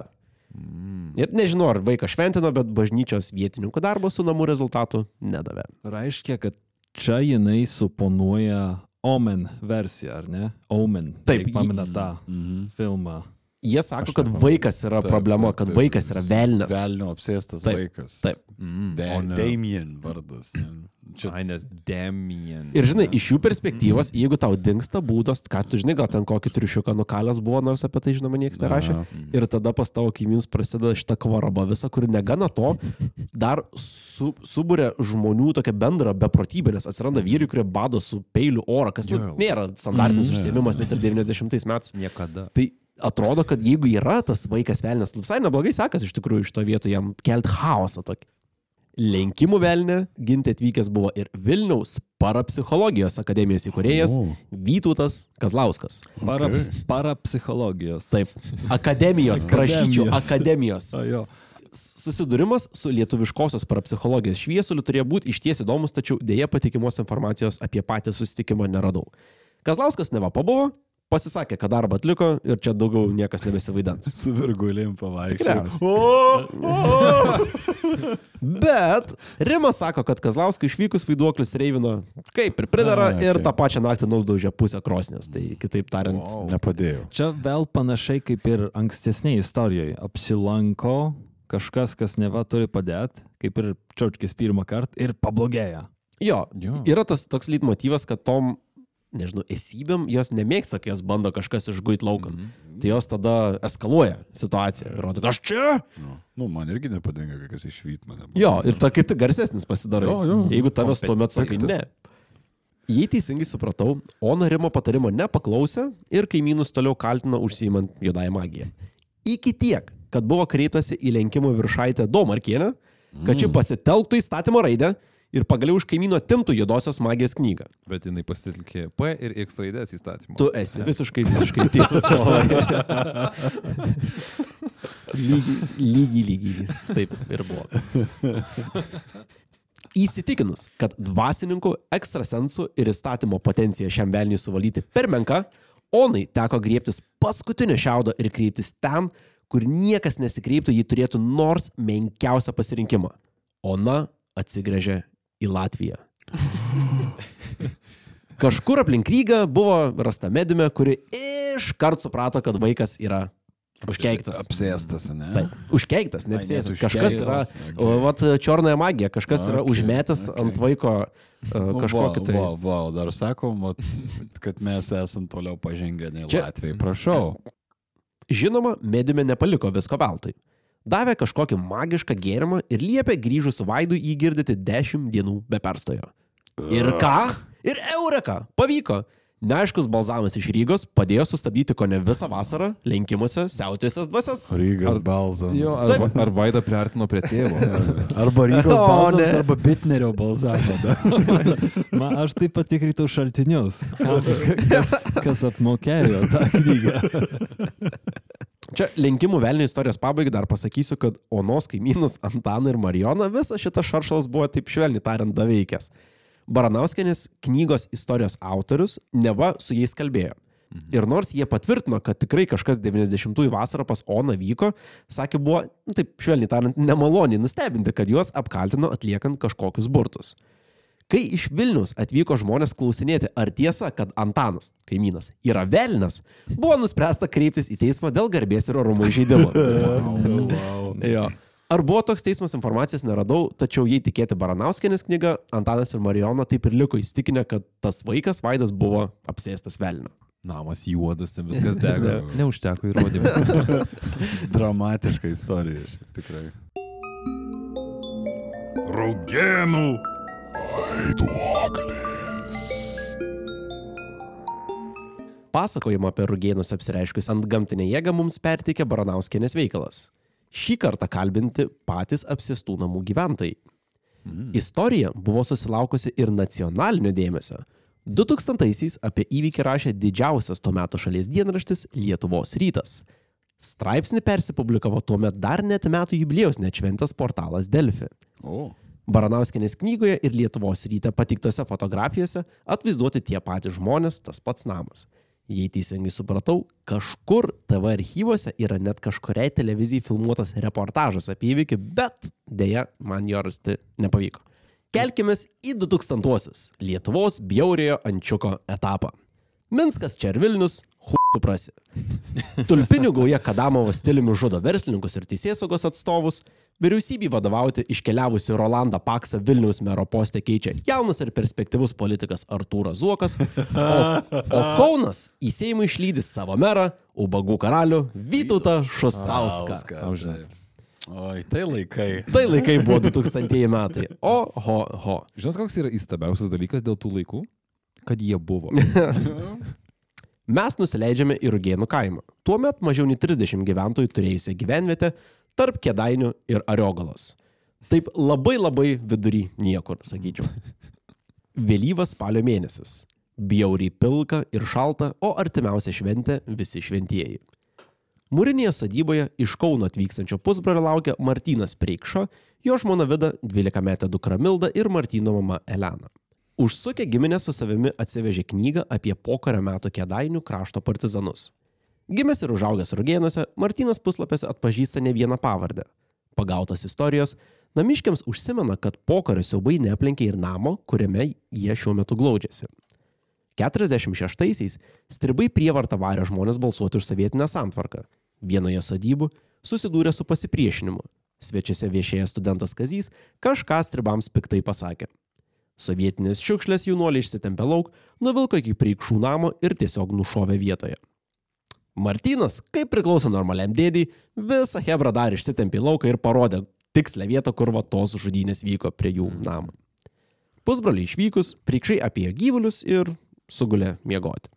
Speaker 4: Ir nežinau, ar vaiką šventino, bet bažnyčios vietininkų darbas su namų rezultatu nedavė.
Speaker 5: Reiškia, kad čia jinai suponuoja Omen versiją, ar ne? Omen.
Speaker 4: Taip,
Speaker 5: jei Pamena tą
Speaker 3: Mhm.
Speaker 5: filmą.
Speaker 4: Jie sako,
Speaker 2: Aš
Speaker 4: kad vaikas yra
Speaker 3: Taip,
Speaker 4: problema,
Speaker 3: taip,
Speaker 4: kad
Speaker 3: taip.
Speaker 4: vaikas yra velnas.
Speaker 3: Velnio apsėstas
Speaker 4: Taip,
Speaker 3: vaikas.
Speaker 4: taip.
Speaker 2: Mm,
Speaker 3: Da
Speaker 2: o ne-
Speaker 3: Damien vardas. Čia
Speaker 2: Ai, nes Damien.
Speaker 4: Ir žinai, iš jų perspektyvos, jeigu tau dinksta būdas, ką tu žinai, gal ten kokį triušiuką nukalęs buvo, nors apie tai žinoma niekas nerašė.
Speaker 3: Aha.
Speaker 4: Ir tada pas tavo kaimynus prasideda šitą kvarabą visą, kuri negana to, dar su, subūrė žmonių tokią bendrą beprotybę, nes atsiranda vyrai, kurie bado su peiliu orą, kas nu, nėra standartinis
Speaker 3: Mhm.
Speaker 4: užsiemimas net ir 90 metais.
Speaker 2: Niekada.
Speaker 4: Tai atrodo, kad jeigu yra tas vaikas velnės, visai neblogai sekasi iš tikrųjų iš to vieto jam kelt chaosą tokį. Lenkimų velnė ginti atvykęs buvo ir Vilniaus parapsichologijos akademijos įkūrėjas
Speaker 3: O.
Speaker 4: Vytautas Kazlauskas.
Speaker 5: Paraps, Parapsichologijos.
Speaker 4: Taip, akademijos, prašyčiau, akademijos.
Speaker 5: A, jo.
Speaker 4: Susidūrimas su lietuviškosios parapsichologijos šviesuliu turėjo būti išties įdomus, tačiau dėja patikimos informacijos apie patį susitikimą neradau. Kazlauskas neva pabuvo, pasisakė, kad darbą atliko ir čia daugiau niekas nebesivaidans.
Speaker 3: Su virgulim
Speaker 4: Tikriausiai.
Speaker 3: pavaikščiau. O!
Speaker 4: Bet Rimas sako, kad Kazlauskui išvykus vaiduoklis Reivino kaip ir pridara
Speaker 3: A,
Speaker 4: ir
Speaker 3: okei.
Speaker 4: tą pačią naktį nudaužė pusę krosnės. Tai kitaip tariant,
Speaker 2: Wow.
Speaker 3: Nepadėjau.
Speaker 5: Čia vėl panašiai kaip ir ankstesnėje istorijoje. Apsilanko kažkas, kas neva turi padėti, kaip ir Čiaučkis pirmą kartą, ir pablogėja.
Speaker 4: jo,
Speaker 2: Jo.
Speaker 4: yra tas toks leitmotyvas, kad tom, nežinau, esybėm jos nemėgsta, kai jas bando kažkas išguit laukan.
Speaker 2: Mhm.
Speaker 4: Tai jos tada eskaluoja situaciją. Ir rodo, aš čia.
Speaker 3: Nu, nu, man irgi nepatinka, kai kas išvyt mane.
Speaker 4: Jo, ir ta kaip tik garsesnis pasidarai.
Speaker 3: Jo, jo.
Speaker 4: Jeigu tavęs tuo metu sakai ne. Jei teisingai supratau, Ona Rimo patarimo nepaklausė ir kaimynus toliau kaltino užsiimant juodąją magiją. Iki tiek, kad buvo kreiptasi į lenkimų viršaitę Domarkienę, kad ši pasitelktų įstatymo raidę ir pagaliau iš kaimyno timtų juodosios magijos knygą.
Speaker 2: Bet jinai pasitelkė P ir X raidės įstatymą.
Speaker 4: Tu esi visiškai, visiškai teisus, lygiai, lygiai, lygiai. Taip ir buvo. Įsitikinus, kad dvasininkų, ekstrasensų ir įstatymo potencija šiam velniui suvaldyti per menka, Onai teko griebtis paskutinio šiaudo ir kreiptis ten, kur niekas nesikreiptų, jį turėtų nors menkiausią pasirinkimą. Ona atsigrėžė į Latviją. Kažkur aplink Rygą buvo rasta medime, kuri iškart suprato, kad vaikas yra užkeiktas.
Speaker 3: Apsėstas, ne?
Speaker 4: Taip, užkeiktas,
Speaker 3: Ai,
Speaker 4: neapsėstas.
Speaker 3: net
Speaker 4: Kažkas yra,
Speaker 3: okei.
Speaker 4: o, vat, čiornąją magiją, kažkas yra
Speaker 3: Okei,
Speaker 4: užmetęs
Speaker 3: okei.
Speaker 4: ant vaiko uh, kažkokį tai.
Speaker 3: Va, va, va, dar sakom, vat, kad mes esam toliau pažengę nei
Speaker 4: Čia-
Speaker 3: Latvijai. Prašau.
Speaker 4: Žinoma, medime nepaliko visko veltui. Davė kažkokį magišką gėrimą ir liepė grįžus Vaidui jį girdyti 10 dienų be perstojo. Ir ką? Ir eureka! Pavyko! Neaiškus balzavimas iš Rygos padėjo sustabdyti ko ne visą vasarą lenkimuose siautėsias dvasias.
Speaker 3: Rygas balzas.
Speaker 2: Jo, ar, ar Vaida priartino prie tėvo?
Speaker 3: Arba Rygos
Speaker 4: O,
Speaker 3: balzas,
Speaker 4: ne.
Speaker 3: arba Bitnerio balzavimą.
Speaker 5: Man aš taip pat tikrinau šaltinius, kas, kas apmokėjo tą knygą.
Speaker 4: Čia lenkimų velnio istorijos pabaigai dar pasakysiu, kad Onos kaimynus Antaną ir Marijoną visas šitas šaršalas buvo taip švelniai tariant daveikęs. Baranauskenis knygos istorijos autorius neva su jais kalbėjo. Ir nors jie patvirtino, kad tikrai kažkas 90-ųjų vasarą pas Oną vyko, sakė, buvo, nu, taip švelniai tariant, nemaloniai nustebinti, kad juos apkaltino atliekant kažkokius burtus. Kai iš Vilnius atvyko žmonės klausinėti, ar tiesa, kad Antanas, kaimynas, yra velnas, buvo nuspręsta kreiptis į teismą dėl garbės ir orumo įžeidimo. Jo. Ar buvo toks teismas informacijos neradau, tačiau jei tikėti Baranauskenės knyga, Antanas ir Marijona taip ir liko įstikinę, kad tas vaikas Vaidas buvo apsėstas velnio.
Speaker 2: Namas juodas, ten viskas dega. Neužteko įrodymų.
Speaker 3: Dramatiška istorija, tikrai.
Speaker 1: Raugenų vaiduoklis.
Speaker 4: Pasakojimą apie rugėnus apsireiškus ant gamtinę jėgą mums perteikė Baranauskenės veikalas. Šį kartą kalbinti patys apsėstų namų gyventojai. Istorija buvo susilaukusi ir nacionalinio dėmesio. 2000-aisiais apie įvykį rašė didžiausias tuo metu šalies dienraštis Lietuvos rytas. Straipsnį persipublikavo tuo metu dar net metų jubiliejaus nečventas portalas Delfi.
Speaker 3: O.
Speaker 4: Baranauskenės knygoje ir Lietuvos ryte patiktose fotografijose atvaizduoti tie patys žmonės, tas pats namas. Jei teisingai supratau, kažkur TV archyvose yra net kažkuriai televizijai filmuotas reportažas apie įvykį, bet dėja man jo rasti nepavyko. Kelkime į 2000-uosius Lietuvos bjauriojo ančiuko etapą. Minskas čia ir Vilnius, hu suprasi. Tulpinių gauja Kadamovo stiliumi žudo verslininkus ir teisėsaugos atstovus, vyriausybei vadovauti iškeliavusi Rolandą Paksą Vilniaus mero postę keičia jaunas ir perspektyvus politikas Artūras Zuokas, o, o Kaunas į Seimą išlydys savo merą, ubagų karalių Vytautą Šustauską.
Speaker 3: Oi, tai laikai.
Speaker 4: Tai laikai buvo 2000 metai. O, ho, ho.
Speaker 2: Žinot, koks yra įstabiausias dalykas dėl tų laikų? Kad jie buvo.
Speaker 4: Mes nusileidžiame į Rugėnų kaimą. Tuomet mažiau nei 30 gyventojų turėjusią gyvenvietę tarp Kedainių ir Ariogalos. Taip labai labai vidury niekur, sakyčiau. Vėlyvas spalio mėnesis. Bjauriai pilka ir šalta, o artimiausia šventė visi šventieji. Mūrinėje sodyboje iš Kauno atvykstančio pusbrolio laukia Martynas Preikša, jo žmona Vida, 12 metė dukra Milda ir Martyno mama Elena. Užsukę giminę su savimi atsivežė knygą apie pokario metų kėdainių krašto partizanus. Gimęs ir užaugęs Rugėnuose, Martynas puslapėse atpažįsta ne vieną pavardę. Pagautas istorijos, namiškiams užsimena, kad pokario siaubai neaplenkė ir namo, kuriame jie šiuo metu glaudžiasi. 46-aisiais stribai prievartą varė žmonės balsuoti už sovietinę santvarką. Vienoje sodybų susidūrė su pasipriešinimu. Svečiuose viešėjęs studentas Kazys kažką stribams piktai pasakė. Sovietinės šiukšlės jaunuoliai išsitempė lauk, nuvilko iki priekšų namo ir tiesiog nušovė vietoje. Martynas, kaip priklauso normaliam dėdį, visą Hebrą dar išsitempė lauką ir parodė tikslę vietą, kur va tos žudynės vyko prie jų namo. Pusbroliai išvykus, priekšai apie gyvulius ir sugulė miegoti.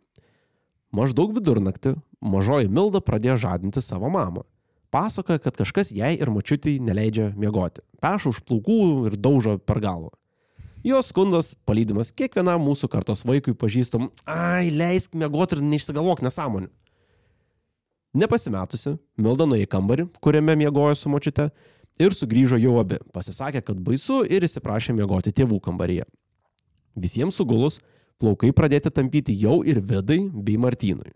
Speaker 4: Maždaug vidurnaktį mažoji Milda pradėjo žadinti savo mamą. Pasakoja, kad kažkas jai ir mačiutį neleidžia miegoti. Peša už plaukų ir daužo per galvą. Jos skundas, palydimas kiekvienam mūsų kartos vaikui pažįstam, ai, leisk miegoti ir neišsigalvok nesąmonių. Nepasimetusi, Milda nuėjo į kambarį, kuriame miegojo su močiute, ir sugrįžo jau abi. Pasisakė, kad baisu ir įsiprašė miegoti tėvų kambaryje. Visiems sugulus, plaukai pradėti tampyti jau ir Vidai bei Martynui.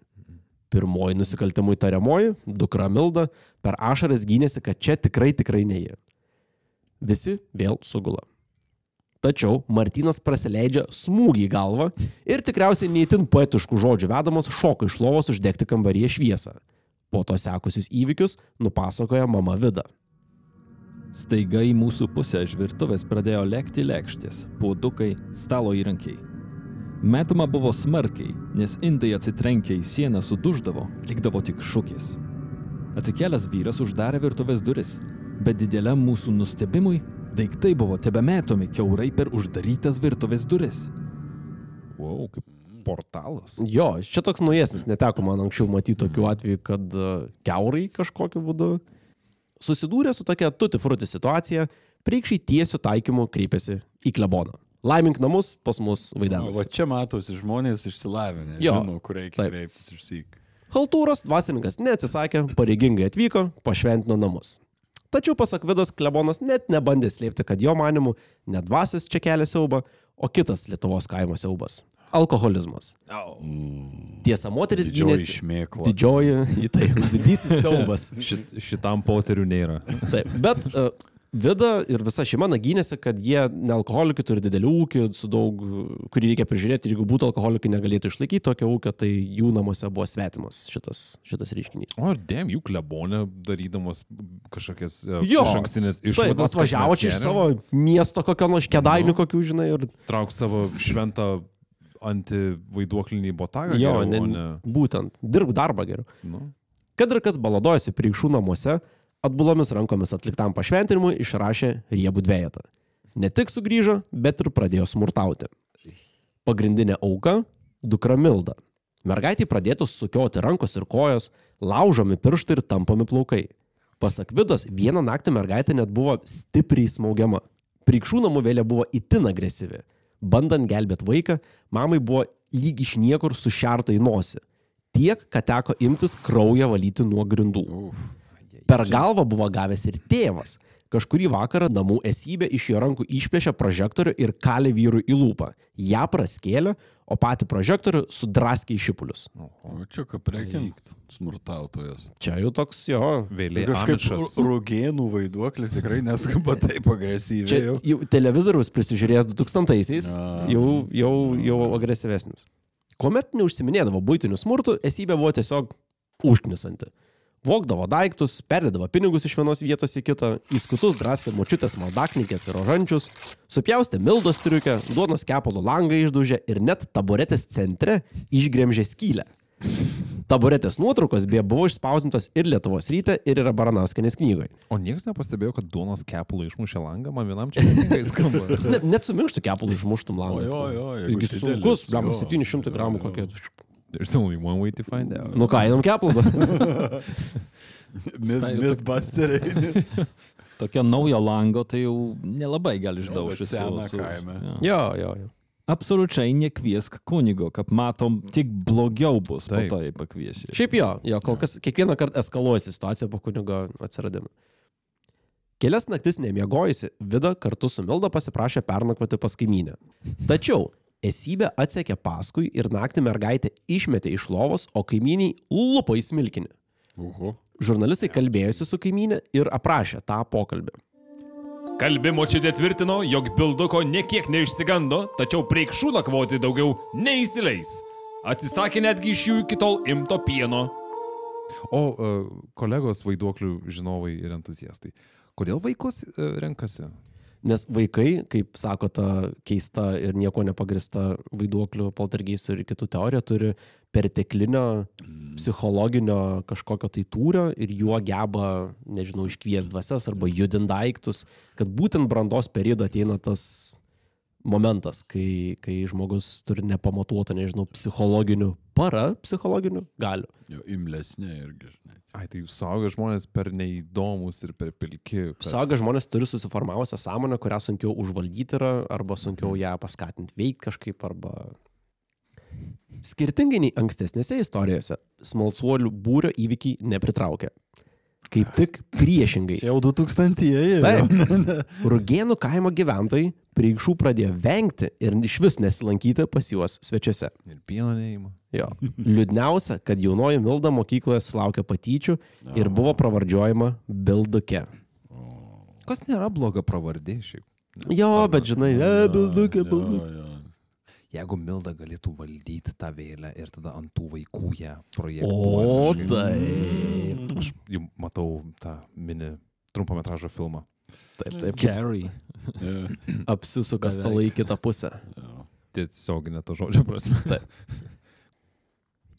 Speaker 4: Pirmoji nusikaltimų įtariamoji, dukra Milda, per ašaras gynėsi, kad čia tikrai tikrai ne jie. Visi vėl sugula. Tačiau Martinas praleidžia smūgį į galvą ir tikriausiai neįtin poetiškų žodžių vedamas šoko iš lovos uždegti kambaryje šviesą. Po to sekusius įvykius nupasakoja mama Vida.
Speaker 5: Staiga į mūsų pusę iš virtuvės pradėjo lėkti lėkštės, puodukai, stalo įrankiai. Metuma buvo smarkiai, nes indai atsitrenkę į sieną suduždavo, likdavo tik šūkis. Atsikėlęs vyras uždarė virtuvės duris, bet dideliam mūsų nustebimui daiktai buvo tebemetomi keurai per uždarytas virtuvės duris.
Speaker 2: Wow, kaip portalas.
Speaker 4: Jo, čia toks naujesnis, neteko man anksčiau matyti tokių atvejų, kad e, keurai kažkokiu būdu susidūrė su tokia tuti fruti situacija, priekšiai tiesių taikymų kreipėsi į kleboną. Laimink namus pas mus
Speaker 3: O, Va
Speaker 4: vaidenas.
Speaker 3: čia matosi žmonės išsilavinę.
Speaker 4: Jo,
Speaker 3: Žinau, kur reikia
Speaker 4: taip.
Speaker 3: kreiptis išsyk.
Speaker 4: Haltūros dvasininkas neatsisakė, pareigingai atvyko, pašventino namus. Tačiau pasak Vidos klebonas net nebandė slėpti, kad jo manimu ne dvasios čia kelia siaubą, o kitas Lietuvos kaimo siaubas - alkoholizmas. Tiesa, moteris
Speaker 3: Didžioji
Speaker 4: gynėsi.
Speaker 3: šmėkla.
Speaker 4: Didžioji, į tai, didysis siaubas.
Speaker 2: Šit, šitam poterių nėra.
Speaker 4: Taip, bet uh, Vida ir visa šeima nagynėsi, kad jie ne alkoholikai turi didelių ūkių, su daug, kurį reikia prižiūrėti ir jeigu būtų alkoholikai negalėtų išlaikyti tokio ūkio, tai jų namuose buvo svetimas šitas, šitas reiškinys.
Speaker 2: O, ir dėm, jų klebonė darydamas kažkokias uh,
Speaker 4: Jo,
Speaker 2: ankstinės
Speaker 4: Taip,
Speaker 2: išvadas.
Speaker 4: atvažiavo čia iš savo miesto kokio nors kėdainių
Speaker 2: Nu.
Speaker 4: kokių, žinai, ir
Speaker 2: Trauk savo šventą antivaiduoklinį botagą.
Speaker 4: jo,
Speaker 2: geriau,
Speaker 4: ne,
Speaker 2: ne,
Speaker 4: būtent, dirbk darbą geriau.
Speaker 2: nu.
Speaker 4: Kad ir kas baladojasi priekšų namuose, atbulomis rankomis atliktam pašventinimui išrašė riebų dviejetą. Ne tik sugrįžo, bet ir pradėjo smurtauti. Pagrindinė auka - dukra Milda. Mergaitį pradėtos sukioti rankos ir kojos, laužomi pirštai ir tampomi plaukai. Pasak Vidos, vieną naktį mergaitė net buvo stipriai smaugiama. Prikšų namų vėlė buvo itin agresyvi. Bandant gelbėti vaiką, mamai buvo lyg iš niekur sušerta į nosį. Tiek, kad teko imtis kraują valyti nuo grindų. Per galvą buvo gavęs ir tėvas. Kažkurį vakarą namų esybė iš jo rankų išplėšė prožektorių ir kalė vyrui į lūpą. Ja praskėlė, o patį prožektorių sudraskė į šipulius.
Speaker 3: O čia ką prekiant? Smurtautojas.
Speaker 4: Čia jau toks jo.
Speaker 2: Vėliai
Speaker 3: Kažkaip
Speaker 2: Amišas.
Speaker 3: ru- rūgėnų vaiduoklis tikrai neskamba taip agresyviai.
Speaker 4: Čia
Speaker 3: jau.
Speaker 4: jau televizorius prisižiūrėjęs 2000-aisiais,
Speaker 3: Na.
Speaker 4: jau, jau, jau agresyvesnis. Kuomet neužsiminėdavo būtinių smurtų, esybė buvo tiesiog užknisanti. Vogdavo daiktus, perdėdavo pinigus iš vienos vietos į kitą, į skutus draskė močiutės maldaknikės ir ožančius, supjaustė mildos triukę, duonos kepalo langą išdaužė ir net taburetės centre išgremžė skylę. Taburetės nuotraukos beje buvo išspausintos ir Lietuvos ryte, ir yra Baranauskenės knygoje.
Speaker 2: O niekas nepastebėjo, kad duonos kepulą išmušė langą, man vienam čia netinkai skamba.
Speaker 4: Ne, net su minkštu kepalu išmuštum langą.
Speaker 3: O jo, jo,
Speaker 4: sunkus,
Speaker 3: jo,
Speaker 4: blemba,
Speaker 3: jo,
Speaker 4: 700 gramų
Speaker 3: jo.
Speaker 4: kokie.
Speaker 2: There's only one way to find out.
Speaker 4: Nu ką, einam kepalą.
Speaker 3: Myth- Mythbusteriai.
Speaker 5: Tokio naujo lango tai jau nelabai gali išdaužti.
Speaker 3: seną kaime.
Speaker 4: Jo, jo, jo.
Speaker 5: Absoliučiai nekviesk kunigo, kad matom, tik blogiau bus po
Speaker 2: Taip.
Speaker 5: to jį pakviesi.
Speaker 4: Šiaip jo, jo, kol kas kiekvieną kartą eskaluojasi situacija po kunigo atsiradimo. Kelias naktis nemiegojusi, Vida kartu su Milda pasiprašė pernakvoti pas kaimynę. Tačiau esybė atsekė paskui ir naktį mergaitė išmetė iš lovos, o kaimyniai lupo į smilkinį.
Speaker 3: Uhu.
Speaker 4: Žurnalistai kalbėjosi su kaimynė ir aprašė tą pokalbį.
Speaker 6: Kalbi močiutė tvirtino, jog bilduko niekiek neišsigando, tačiau preikšų nakvoti daugiau neįsileis. Atsisakė netgi iš jų iki tol imto pieno.
Speaker 2: O uh, kolegos vaiduoklių žinovai ir entuziastai, kodėl vaikus uh, renkasi?
Speaker 4: Nes vaikai, kaip sako ta keista ir nieko nepagrista vaiduoklių, poltergeistų ir kitų teorija, turi perteklinio psichologinio kažkokio tai tūrio ir juo geba, nežinau, iškvies dvasias arba judint daiktus, kad būtent brandos periodu ateina tas momentas, kai, kai žmogus turi nepamatuotą, nežinau, psichologinių, para psichologinių galių.
Speaker 3: Jo, imlesnė irgi, žinai.
Speaker 2: Ai, tai suaugę žmonės per neįdomus ir per pilki. kad-
Speaker 4: Suaugę žmonės turi susiformavusią sąmonę, kurią sunkiau užvaldyti yra, arba sunkiau ją paskatinti veikti kažkaip, arba... Skirtingai nei ankstesnėse istorijose, smalsuolių būrio įvykiai nepritraukia. Kaip tik priešingai.
Speaker 3: Jau 2000-ieji.
Speaker 4: Taip. Rugėnų kaimo gyventojai priekšų pradėjo vengti ir iš vis nesilankyti pas juos svečiuose.
Speaker 2: Ir pieno neįma.
Speaker 4: Jo. Liūdniausia, kad jaunoji Milda mokykloje sulaukė patyčių ir buvo pravardžiuojama Bilduke.
Speaker 2: Kas nėra bloga pravardė šiaip.
Speaker 4: Jo, bet žinai, e, Bildukė, Bildukė.
Speaker 2: Jeigu Milda galėtų valdyti tą vėlę ir tada ant tų vaikų ją
Speaker 4: O
Speaker 2: projektuoti. kažkaip.
Speaker 4: taip.
Speaker 2: Aš jau matau tą mini trumpametražo filmą.
Speaker 4: Taip, taip.
Speaker 5: Carry.
Speaker 4: Apsisuka stalai į kitą pusę.
Speaker 2: Tiesioginė to žodžio prasme.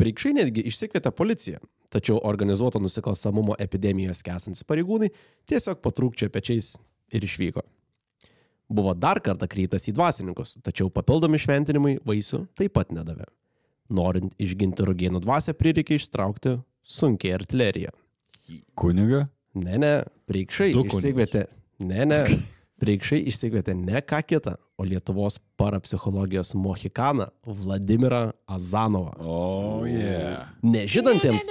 Speaker 4: Preikšai netgi išsikvietė policiją. tačiau organizuoto nusikalstamumo epidemijoje skęsantis pareigūnai tiesiog patrūkčiojo pečiais ir išvyko. Buvo dar kartą krytas į dvasininkus, tačiau papildomi šventinimai vaisių taip pat nedavė. Norint išginti rugėnų dvasę, prireikė ištraukti sunkiai artileriją.
Speaker 3: Kuniga?
Speaker 4: Ne, ne,
Speaker 2: kunigus.
Speaker 4: išsikvietė. Ne, ne, preikšai išsikvietė ne ką kitą, o Lietuvos parapsichologijos mohikaną Vladimirą Azanovą.
Speaker 3: O, oh, yeah.
Speaker 4: Nežinantiems,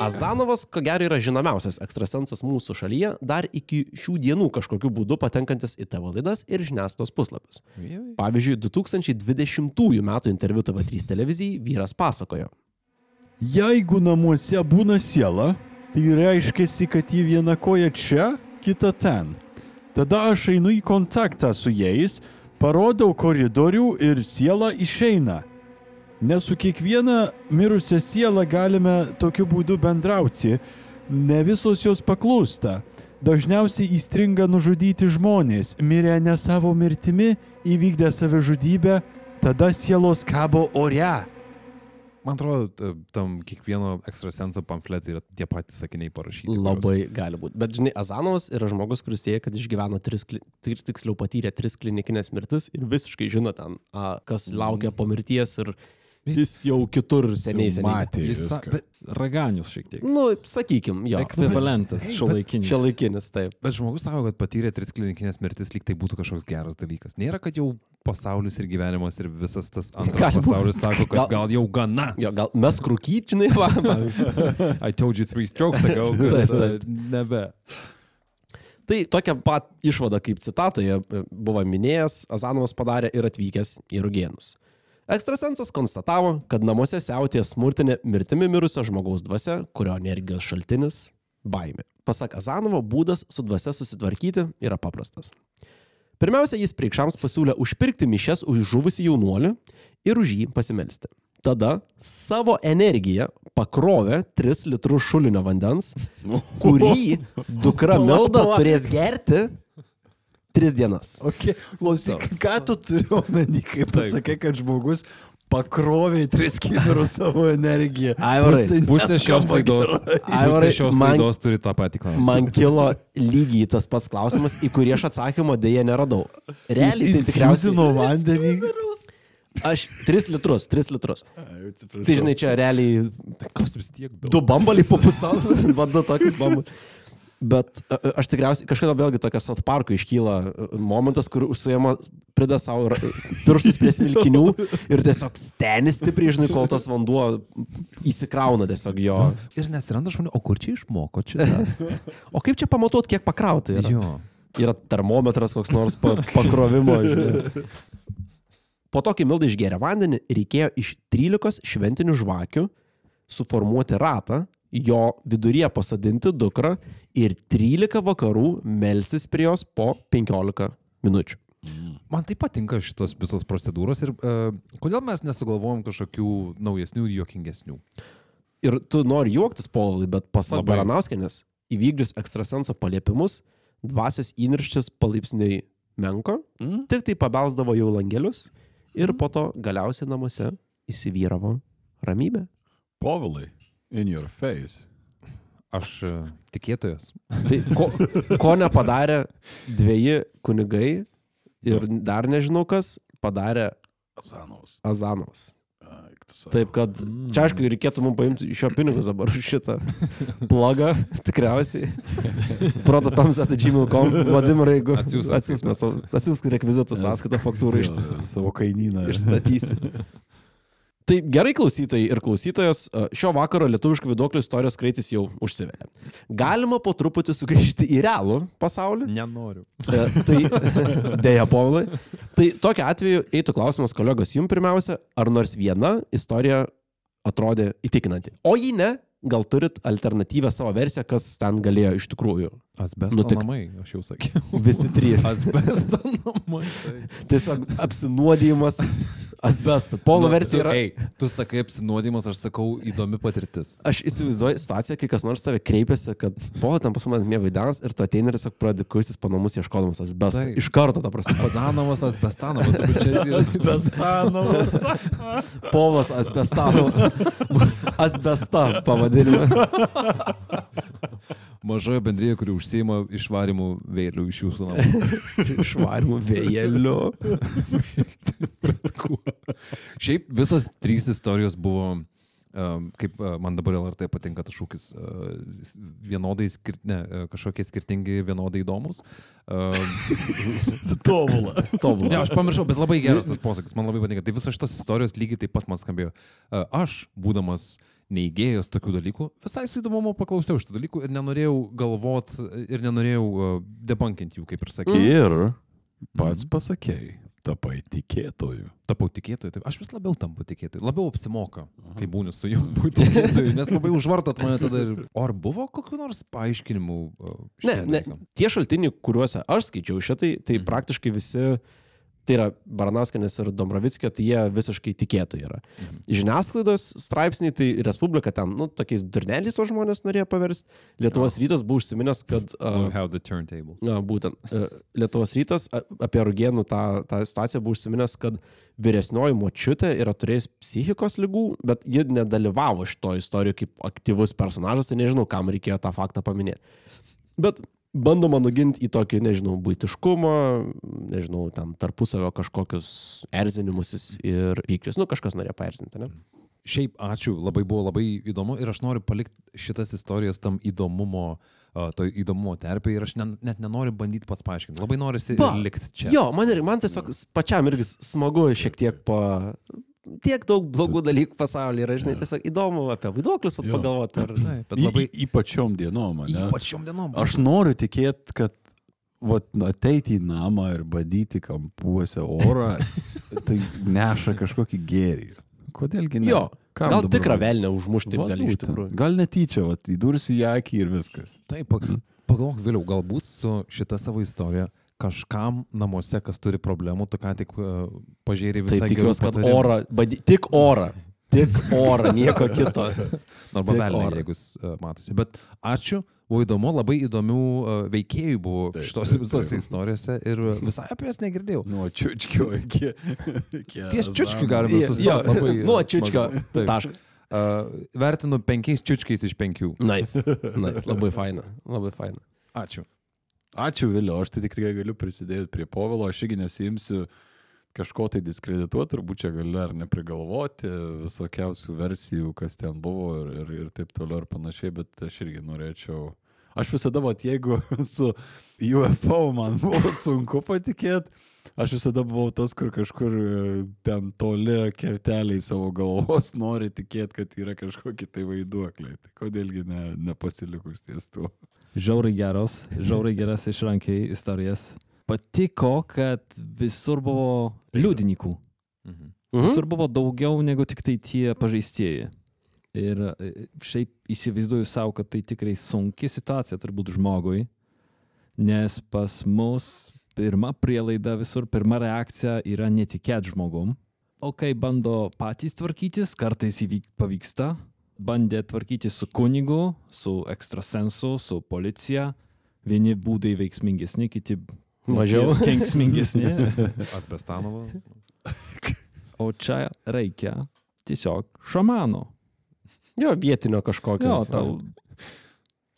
Speaker 4: Azanovas, ko gero, yra žinomiausias ekstrasensas mūsų šalyje, dar iki šių dienų kažkokiu būdu patenkantis į tavo laidas ir žiniasklaidos puslapius. Pavyzdžiui, 2020 m. interviu TV3 televizijai vyras pasakojo.
Speaker 3: Jeigu namuose būna siela, tai reiškia, kad ji viena koja čia, kita ten. Tada aš einu į kontaktą su jais, parodau koridorių ir siela išeina. Nes su kiekviena mirusia siela galime tokiu būdu bendrauti, ne visos jos paklūsta. Dažniausiai įstringa nužudyti žmonės, mirę ne savo mirtimi, įvykdę savižudybę, tada sielos kabo ore.
Speaker 2: Man atrodo, tam kiekvieno ekstrasenso pamfletai yra tie patys sakiniai parašyti.
Speaker 4: Labai gali būti. Bet žinai, Azanovas yra žmogus, kuris teigia, kad išgyveno tris, tris tiksliau patyrė tris klinikinės mirtis ir visiškai žino ten, a, kas laukia po mirties ir jis jau kitur seniai seniai.
Speaker 3: matė
Speaker 2: Jis sa-
Speaker 3: viską.
Speaker 2: bet,
Speaker 5: Raganius šiek tiek.
Speaker 4: Nu, sakykim, jo.
Speaker 5: Ekvivalentas šiuolaikinis.
Speaker 4: Čia laikinis, taip.
Speaker 2: bet žmogus sako, kad patyrė tris klinikinės mirtis, lyg tai būtų kažkoks geras dalykas. Nėra, kad jau pasaulis ir gyvenimas ir visas tas antras
Speaker 4: būt.
Speaker 2: pasaulis sako, kad
Speaker 4: Gal-
Speaker 2: gal jau gana.
Speaker 4: Jo, gal mes krūkyt, žinai, va.
Speaker 2: I told you three strokes ago.
Speaker 4: Taip, taip.
Speaker 2: nebe.
Speaker 4: Tai tokia pat išvada, kaip citatoje e, buvo minėjęs, Azanovas padarė ir atvykęs į Rugėnus. Ekstrasensas konstatavo, kad namuose siautė smurtinė mirtimi mirusio žmogaus dvasia, kurio energijos šaltinis - baimė. Pasak Azanovo, būdas su dvasia susitvarkyti yra paprastas. Pirmiausia, jis priekšams pasiūlė užpirkti mišes už žuvusį jaunuolį ir už jį pasimelsti. Tada savo energiją pakrovė 3 litrus šulinio vandens, kurį dukra Milda turės gerti 3 dienas.
Speaker 3: Okay. Klausyk, ką tu turi omeny, kai pasakai, kad žmogus pakrovė į tris kibirus savo energiją.
Speaker 4: Aivarai,
Speaker 3: tai
Speaker 2: Pusė šios laidos.
Speaker 4: Aivarai,
Speaker 2: pusė šios
Speaker 4: man-
Speaker 2: laidos turi tą patį klausimą.
Speaker 4: Man kilo lygiai tas pats klausimas, į kurį aš atsakymo dėje neradau. Realiai tai tikriausiai...
Speaker 3: Infuzino vandenį.
Speaker 4: Aš 3 litrus, 3 litrus. Tai žinai, čia realiai
Speaker 2: Kas vis tiek daug.
Speaker 4: du bambaliai po pusiau, vadu tokius bambalius. Bet a, a, aš tikriausiai kažkada vėlgi tokia South Parko iškyla a, momentas, kur užsuojama prida savo pirštus prie smilkinių ir tiesiog steni stipriai, žinai, kol tas vanduo įsikrauna tiesiog jo.
Speaker 2: Ir nesiranda žmonių, o kur čia išmoko čia?
Speaker 4: O kaip čia pamatuot, kiek pakrauti yra?
Speaker 2: jo.
Speaker 4: Yra termometras koks nors pa, pakrovimo, žinai. Po to, kai Milda išgėrė vandenį, reikėjo iš 13 šventinių žvakių suformuoti ratą, jo viduryje pasodinti dukrą ir 13 vakarų melsis prie jos po 15 minučių.
Speaker 2: Man tai patinka šitos visos procedūros ir uh, kodėl mes nesugalvojom kažkokių naujesnių ir juokingesnių.
Speaker 4: Ir tu nori juoktis, Povilai, bet pasak
Speaker 2: Labai.
Speaker 4: Baranauskenės, įvykdžius ekstrasenso paliepimus, dvasios įnirštis palaipsniui menko,
Speaker 3: Mm.
Speaker 4: tik tai pabelsdavo jau langelius ir po to galiausiai namuose įsivyravo ramybė.
Speaker 3: Povilai, in your face.
Speaker 2: Aš uh, tikėtojas.
Speaker 4: Tai ko, ko nepadarė dviejai kunigai ir dar nežinau kas padarė
Speaker 3: Azanovas.
Speaker 4: Azanovas. Taip, kad čia aišku reikėtų mums paimti iš jo pinigus dabar už šitą plagą, tikriausiai. Protopams atgmail.com, Vladimirai, jeigu atsiūs, mes tau- atsiųsk rekvizitus, sąskaitą, faktūrą iš,
Speaker 3: Savo kainyną.
Speaker 4: išstatysim. Tai gerai klausytojai ir klausytojos, šio vakaro lietuviškų viduoklių istorijos kraitis jau užsivelia. Galima po truputį sugrįžti į realų pasaulį.
Speaker 2: Nenoriu.
Speaker 4: E, tai dėja, Povilai. Tai tokiu atveju eitų klausimas kolegos jums pirmiausia, ar nors viena istorija atrodė įtikinanti. O jei ne, gal turit alternatyvę savo versiją, kas ten galėjo iš tikrųjų.
Speaker 2: Asbesto
Speaker 4: Nutik-
Speaker 2: namai, aš jau sakiau.
Speaker 4: Visi trys.
Speaker 2: Asbesto namai. tai.
Speaker 4: Tiesiog apsinuodijimas Asbestą. Pono versija yra.
Speaker 2: Ei, tu sakai apsinuodimas, aš sakau įdomi patirtis.
Speaker 4: Aš įsivaizduoju situaciją, kai kas nors tave kreipiasi, kad po ten pas mane mėgai danas ir tu ateini ir tiesiog pradedi kuistis po namus ieškodamas asbesto.
Speaker 2: Taip.
Speaker 4: Iš karto, ta prasme.
Speaker 2: Badanovas, Asbestanovas, turbūt čia yra
Speaker 3: Bestanovas.
Speaker 4: Povas asbestano. Asbesta pavadinimą.
Speaker 2: Mažoji bendrėje, kuri užsima išvarimų vėlių iš jūsų namų.
Speaker 4: Išvarimų vėjeliu.
Speaker 2: Šiaip visos trys istorijos buvo, um, kaip uh, man dabar LRT patinka tas šūkis, uh, vienodai skirti, ne, uh, kažkokie skirtingi, vienodai įdomus. Uh,
Speaker 3: Tobulą.
Speaker 2: Ne,
Speaker 4: Tobulą.
Speaker 2: aš pamiršau, bet labai geras tas posakis, man labai patinka. Tai visos šitos istorijos lygiai taip pat man skambėjo. Uh, Aš, būdamas neįgėjęs tokių dalykų, visai su įdomumu paklausiau šitų dalykų ir nenorėjau galvot ir nenorėjau uh, debunkinti jų, kaip ir sakiau.
Speaker 3: Ir pats pasakėjai, tapai tikėtoju.
Speaker 2: Tapau tikėtoju, tai aš vis labiau tampu tikėtoju, labiau apsimoka, kai būni su juo būti tikėtoju, nes labai užvartat mane tada. Ir... O ar buvo kokiu nors paaiškinimu? uh,
Speaker 4: Ne, ne, tie šaltiniai, kuriuose aš skaičiau šitai, tai
Speaker 2: Mhm.
Speaker 4: praktiškai visi, tai yra Baranaskinės ir Domravickio, tai jie visiškai tikėtojai yra.
Speaker 2: Mhm.
Speaker 4: Žiniasklaidos straipsniai, tai Respublika ten, nu, tokiais durneliais to žmonės norėjo paversti. Lietuvos rytas buvo užsiminęs, kad... Uh. Na, būtent. e, Lietuvos rytas apie Rugienų tą, tą situaciją buvo užsiminęs, kad vyresnioji močiutė yra turėjęs psichikos lygų, bet ji nedalyvavo šito istorijoje kaip aktyvus personažas, tai nežinau, kam reikėjo tą faktą paminėti. Bet bandoma nuginti į tokį, nežinau, būtiškumą, nežinau, ten tarpusavio kažkokius erzinimus ir pykčius. Nu, kažkas norėjo paerzinti, ne?
Speaker 2: Šiaip ačiū, labai buvo labai įdomu ir aš noriu palikti šitas istorijas tam įdomumo, to įdomumo terpėje ir aš ne, net nenoriu bandyti pats paaiškinti. Labai norisi likti čia.
Speaker 4: Jo, man, ir, man tiesiog pačiam irgi smagu šiek tiek pa... Tiek daug blogų dalykų pasaulyje yra, žinai, tiesiog įdomu apie vaiduoklius pagalvoti. Ar...
Speaker 2: Taip, bet labai...
Speaker 3: Į, ypač šiom dienom, ne?
Speaker 2: Ypač šiom dienom.
Speaker 3: Aš noriu tikėti, kad vat, ateiti į namą ir badyti kampuose orą, tai neša kažkokį gėrį. Kodėlgi ne?
Speaker 4: Jo,
Speaker 3: Kam
Speaker 4: gal tikrą velnę užmušti gali iš tikrųjų.
Speaker 3: Gal netyčia, vat, įdursi į akį ir viskas.
Speaker 2: Taip, pag- pagalvok vėliau, galbūt su šita savo istorija kažkam namuose, kas turi problemų, tu ką tik uh, pažiūrėjai visą
Speaker 4: Tai tikiuosi, kad orą, badi... tik orą. Tik orą, nieko kito.
Speaker 2: Arba
Speaker 4: orą.
Speaker 2: jeigu jis, uh, matosi. Bet ačiū, buvo įdomu, labai įdomių uh, veikėjų buvo
Speaker 3: Taip,
Speaker 2: šitose
Speaker 3: taip,
Speaker 2: visose
Speaker 3: taip.
Speaker 2: istorijose ir visai apie jas negirdėjau.
Speaker 3: Nuo čiučkio iki... iki
Speaker 2: Ties galime
Speaker 4: Jo,
Speaker 2: sustoti. Labai,
Speaker 4: Nuo čiučkio.
Speaker 2: Taip.
Speaker 4: Taškas.
Speaker 2: Uh, vertinu penkiais čiučkiais iš penkių.
Speaker 4: Nice. nice. Labai faina. Labai faina.
Speaker 2: Ačiū.
Speaker 3: Ačiū, Viliu, aš tai tikrai galiu prisidėti prie povilo, aš irgi nesimsiu kažko tai diskredituoti, turbūt čia gali ar neprigalvoti visokiausių versijų, kas ten buvo ir, ir, ir taip toliau ir panašiai, bet aš irgi norėčiau. Aš visada, vat, jeigu su UFO man buvo sunku patikėti, aš visada buvau tas, kur kažkur e, ten toli kerteliai savo galvos nori tikėti, kad yra kažkokie tai vaiduokliai. Tai kodėlgi ne, nepasilikus ties tuo.
Speaker 5: Žiauriai geros, žiauriai geras išrankiai istorijas. Patiko, kad visur buvo liudininkų.
Speaker 2: Mhm.
Speaker 4: Mhm.
Speaker 5: Visur buvo daugiau negu tik tai tie pažeistieji. Ir e, šiaip įsivaizduoju savo, kad tai tikrai sunki situacija turbūt žmogui, nes pas mus pirma prielaida visur, pirma reakcija yra netikėt žmogum. O kai bando patys tvarkytis, kartais įvyk, pavyksta, bandė tvarkyti su kunigu, su ekstrasensu, su policija. Vieni būdai veiksmingesni, kiti
Speaker 4: Mažiau.
Speaker 5: kenksmingesni.
Speaker 2: Asbestanovo.
Speaker 5: O čia reikia tiesiog šamano.
Speaker 4: Jo, vietinio kažkokio.
Speaker 5: Jo, tau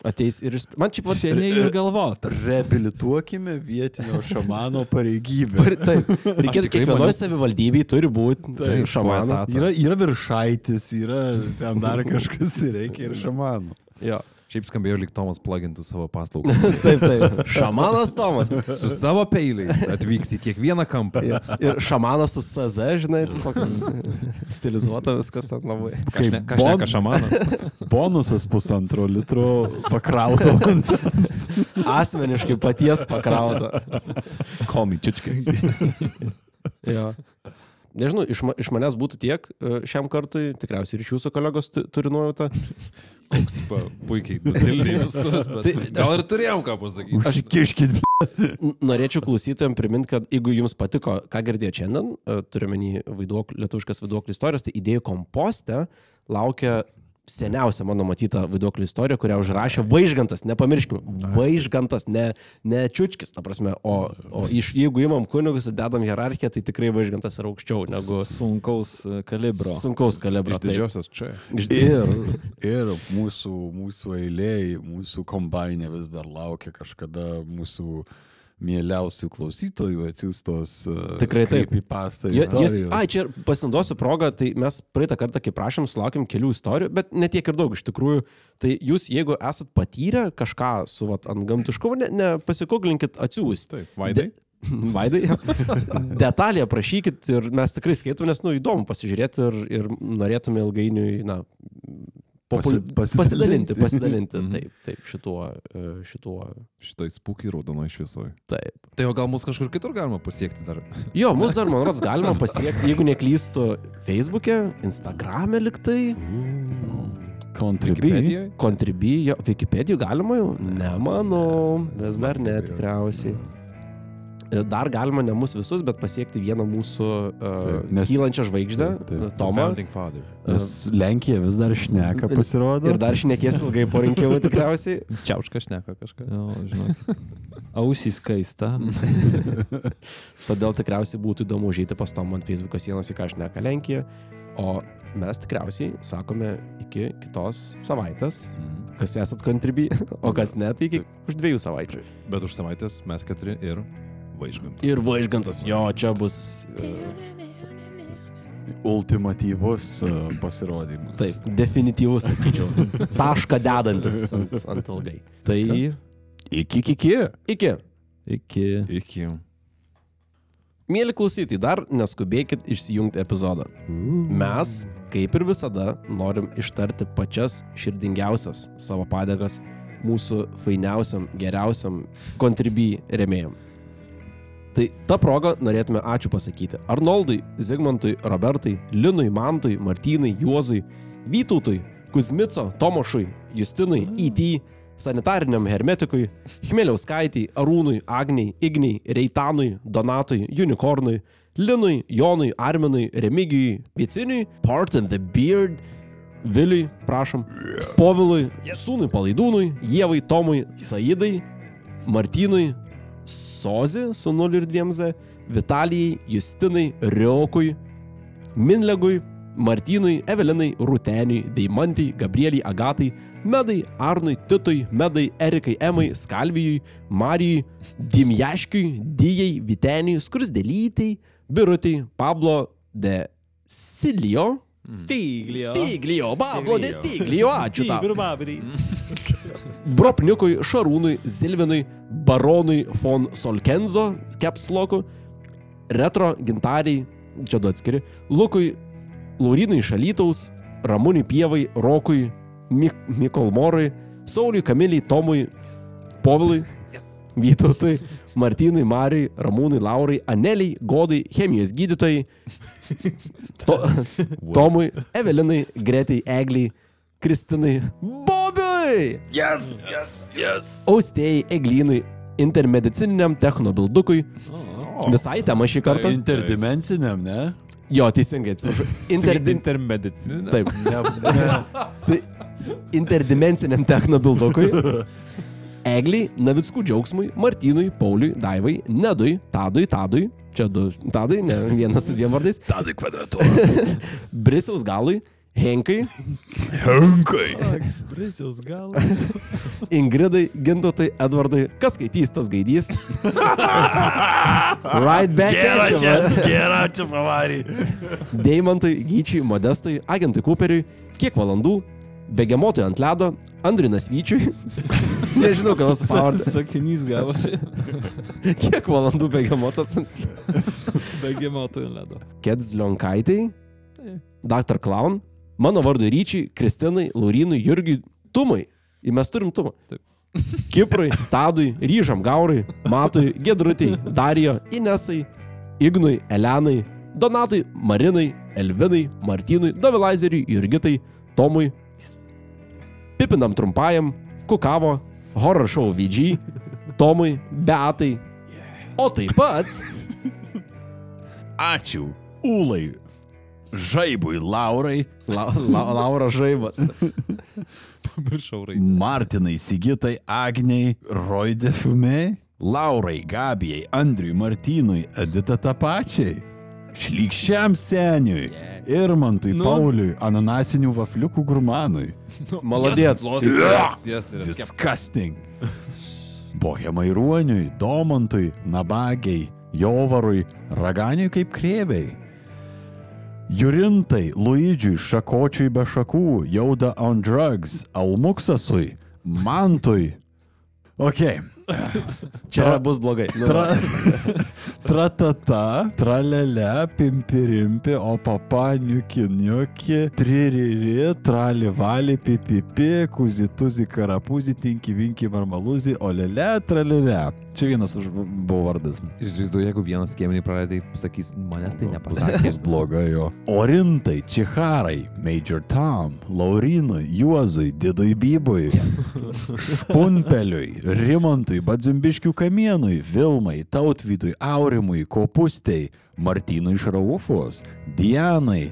Speaker 4: Ateis ir... išsp- Man čia
Speaker 5: seniai išgalvota.
Speaker 3: Reabilituokime vietinio šamano pareigybę.
Speaker 4: Par- Taip, reikėtų kiekvienoje
Speaker 2: maniau-
Speaker 4: savivaldybėje turi būti
Speaker 3: Taip,
Speaker 4: šamanas.
Speaker 2: poetatą.
Speaker 3: Yra, yra viršaitis, yra ten dar kažkas, tai reikia ir šamanų.
Speaker 4: Jo.
Speaker 2: Šiaip skambėjo lyg Tomas plagintų savo paslaugą.
Speaker 4: Taip, taip. Šamanas Tomas.
Speaker 2: Su savo peiliais atvyks į kiekvieną kampą.
Speaker 4: Jo. Ir šamanas su SZ, žinai, tu stilizuota viskas ten labai.
Speaker 2: Kažne, kažneka šamanas.
Speaker 3: bonusas pusantro litro pakrauto.
Speaker 4: Asmeniškai paties
Speaker 2: me čiučkiai.
Speaker 4: Jo. Nežinau, iš, ma iš manęs būtų tiek e, šiam kartui, tikriausiai ir iš jūsų kolegos tu- turi nuojautą.
Speaker 2: Koks pa, puikiai nutildė visus, bet
Speaker 4: Tai
Speaker 2: gal ir turėjom ką pasakyti.
Speaker 3: Užsikiškit.
Speaker 4: N- Norėčiau klausytojams priminti, kad jeigu jums patiko, ką girdėjote šiandien, e, turime vaiduok, lietuviškas vaiduoklių istorijos, tai idėjų komposte laukia seniausia mano matyta vaiduoklių istorija, kurią užrašė Vaižgantas, nepamirškime, Vaižgantas, ne, ne Čiučkis, ta prasme, o, o iš, jeigu imam kunigus ir dedam hierarchiją, tai tikrai Vaižgantas yra aukščiau negu
Speaker 5: Sunkaus e, kalibro.
Speaker 4: sunkaus kalibro.
Speaker 2: Iš
Speaker 4: taip.
Speaker 2: didžiosios čia.
Speaker 4: Iš-
Speaker 3: Ir, ir mūsų, mūsų eiliai, mūsų kombainė vis dar laukia kažkada mūsų mieliausių klausytojų atsiųstos e,
Speaker 4: Tikrai taip.
Speaker 3: į pastą.
Speaker 4: Ai, čia pasinaudosiu progą, tai mes praeitą kartą, kai prašėm, sulaukėm kelių istorijų, bet ne tiek ir daug iš tikrųjų. Tai jūs, jeigu esat patyrę kažką su vat, ant gamtiškumo, ne, ne pasikoglinkit atsiųsti.
Speaker 2: Taip, Vaidai.
Speaker 4: Vaidai, detalį aprašykit ir mes tikrai skaitom, nes, nu, įdomu pasižiūrėti ir, ir norėtume ilgainiui, na, popul...
Speaker 3: Pasi-
Speaker 4: pasidalinti,
Speaker 3: pasidalinti.
Speaker 4: pasidalinti,
Speaker 2: Mhm.
Speaker 4: taip, taip, šituo, e, šituo,
Speaker 2: Šitoj spūkiai raudonoje šviesoje.
Speaker 4: taip.
Speaker 2: Tai o gal mus kažkur kitur galima pasiekti dar?
Speaker 4: Jo, mus dar, man rodos, galima pasiekti, jeigu neklystu, Facebook'e, Instagram'e liktai?
Speaker 3: Contribui,
Speaker 4: jo, Wikipedijų galima jau? Nemanau, vis dar ne tikriausiai. E, Dar galima ne mus visus, bet pasiekti vieną mūsų uh,
Speaker 3: nes-
Speaker 4: kylančią žvaigždę,
Speaker 3: taip, taip.
Speaker 4: Tomą.
Speaker 2: Founding Father.
Speaker 3: Nes Lenkija vis dar šneka pasirodo.
Speaker 4: Ir dar šnekės ilgai po rinkimų tikriausiai.
Speaker 2: Čiauškas šneka kažką.
Speaker 5: Jo, žinok. Ausys kaista.
Speaker 4: Todėl tikriausiai būtų įdomu užėti pas Tomą ant Facebook sienos, į ką šneka Lenkija. O mes tikriausiai sakome iki kitos savaitės,
Speaker 2: Mhm.
Speaker 4: kas esat kontribui, o kas ne, tai iki už dviejų savaičių.
Speaker 2: Bet už savaitės mes keturi ir vaižgant.
Speaker 4: Ir vaižgantas, jo, čia bus. e,
Speaker 3: Ultimatyvus e, pasirodymas.
Speaker 4: Taip, definityvus, sakyčiau. Tašką dedantis ant, ant ilgai. Tai
Speaker 3: Iki, iki.
Speaker 4: iki.
Speaker 5: Iki.
Speaker 2: Iki.
Speaker 4: Mėly klausytojai, dar neskubėkit išsijungti epizodą. Mes, kaip ir visada, norim ištarti pačias širdingiausias savo padėkas mūsų fainiausiam, geriausiam kontribui remėjim. Tai tą progą norėtume ačiū pasakyti Arnoldui, Zigmantui, Robertai, Linui, Mantui, Martynai, Juozui, Vytautui, Kuzmico, Tomošui, Justinui, IT, sanitariniam hermetikui, Chmeliauskaitį, Arūnui, Agniai, Igniai, Reitanui, Donatui, Unicornui, Linui, Jonui, Arminui, Remigijui, Viciniui, Part in the Beard, Viliui, prašom, Povilui, Sūnui Palaidūnui, Jėvai, Tomui, Saidai, Martynui, Sozi su 0 ir 2Z, Vitalijai, Justinai, Riokui, Minlegui, Martynui, Evelinai, Ruteniui, Deimantai, Gabrieliai, Agatai, Medai, Arnui, Titui, Medai, Erikai, Emai, Skalvijui, Marijui, Dimjaškiui, Dijai, Viteniui, Skrusdelytai, Birutei, Pablo de Silio.
Speaker 5: Styglio.
Speaker 4: Styglio, Pablo de Styglio, ačiū tau. Bropniukui, Šarūnui, Zilvinui, Baronui von Solkenzo, Kepsloku, Retro, Gintariai, čia du atskiri, Lukui, Laurinui Šalytaus, Ramūnui Pievai, Rokui, Mik Mikolmorui, Sauliui Kamiliai, Tomui, Povilui, Vytautui, Martynui, Marijai, Ramūnui, Laurai, Aneliai, Godai, chemijos gydytojai, to, Tomui, Evelinai, Gretai, Egliai, Kristinai, Bobiui!
Speaker 1: Yes, yes, yes.
Speaker 4: Austėjai, Eglynui, intermedicininiam technobildukui. Visai tema šį kartą.
Speaker 3: Interdimensiniam, ne?
Speaker 4: Jo, teisingai, atsiprašau. Interdim...
Speaker 2: Intermedicininė.
Speaker 4: Taip,
Speaker 3: ne, ne.
Speaker 4: tai interdimensiniam technobildukui. Egliai, Navickų džiaugsmui, Martynui, Pauliui, Daivai, Nedui, Tadui, Tadui, čia du Tadai, ne vienas su dviem vardais,
Speaker 1: Tadai kvadratu.
Speaker 4: Brisiaus galui, Henkai,
Speaker 1: Henkai.
Speaker 5: Brisiaus gal.
Speaker 4: Ingridai, Gintotai, Edvardai, kas skaitys, tas gaidys. right back you,
Speaker 1: čia, gera čia pavarį.
Speaker 4: Deimantui, Gyčiui, Modestui, Agentui Cooperiui, kiek valandų, Begemotui ant ledo, Andrinas Vyčiui, nežinau, ką nors pavardę,
Speaker 5: Sakinys gavosi.
Speaker 4: kiek valandų Begemotas ant
Speaker 5: Begemotojų ledo.
Speaker 4: Kedzlionkaitai, Dr. Clown, mano vardu Ryčiai, Kristinai, Laurinui, Jurgiui, Tumai. Ir mes turim Tumą. Kiprui, Tadui, Ryžam Gaurui, Matui, Gedrutei, Darijo, Inesai, Ignui, Elenai, Donatui, Marinai, Elvinai, Martynui, Dovilazeriui, Jurgitai, Tomui, Pipinam trumpajam, Kukavo, Horror Show VG, Tomui, Beatai. O taip pat
Speaker 3: Ačiū. Ulai. Žaibui Laurai.
Speaker 4: La, la, Laura Žaibas.
Speaker 2: Pamiršau raidę.
Speaker 3: Martinai Sigitai Agniai Roidefiume. Laurai Gabijai Andriui Martynui Edita Tapačiai. Šlykščiam seniui. Irmantui
Speaker 5: Nu.
Speaker 3: Pauliui Ananasinių vafliukų gurmanui.
Speaker 4: Maladėts.
Speaker 2: Yes, yes, yes.
Speaker 3: Disgusting. Bohemai Ruoniui, Domantui, Nabagiai, Jovarui, Raganiui kaip krėviai. Jurintai, Luidžiui, Šakočiui be šakų, Jauda on drugs, Almuksasui, Mantui. Ok.
Speaker 4: Čia bus blogai.
Speaker 3: Tra, tratata, tralele, pimpirimpi, o papa, niuki, niuki, tririri, tralivali, pipipi, kuzituzi, karapuzi, tinki, vinki, marmaluzi, o lele, tralele. Čia vienas buvo vardas.
Speaker 2: Ir įsivaizduoju, jeigu vienas skiemenį praradai, sakys, manęs tai nepasakė.
Speaker 3: Bus blogai jo. Orintai, Čiharai, Major Tom, Laurinui, Juozui, Didui Bybui, Špunpeliui, Rimantui, Badzimbiškių kamienui, Vilmai, Tautvydui, Aurimui, Kopustei, Martynui iš Raufos, Dianai,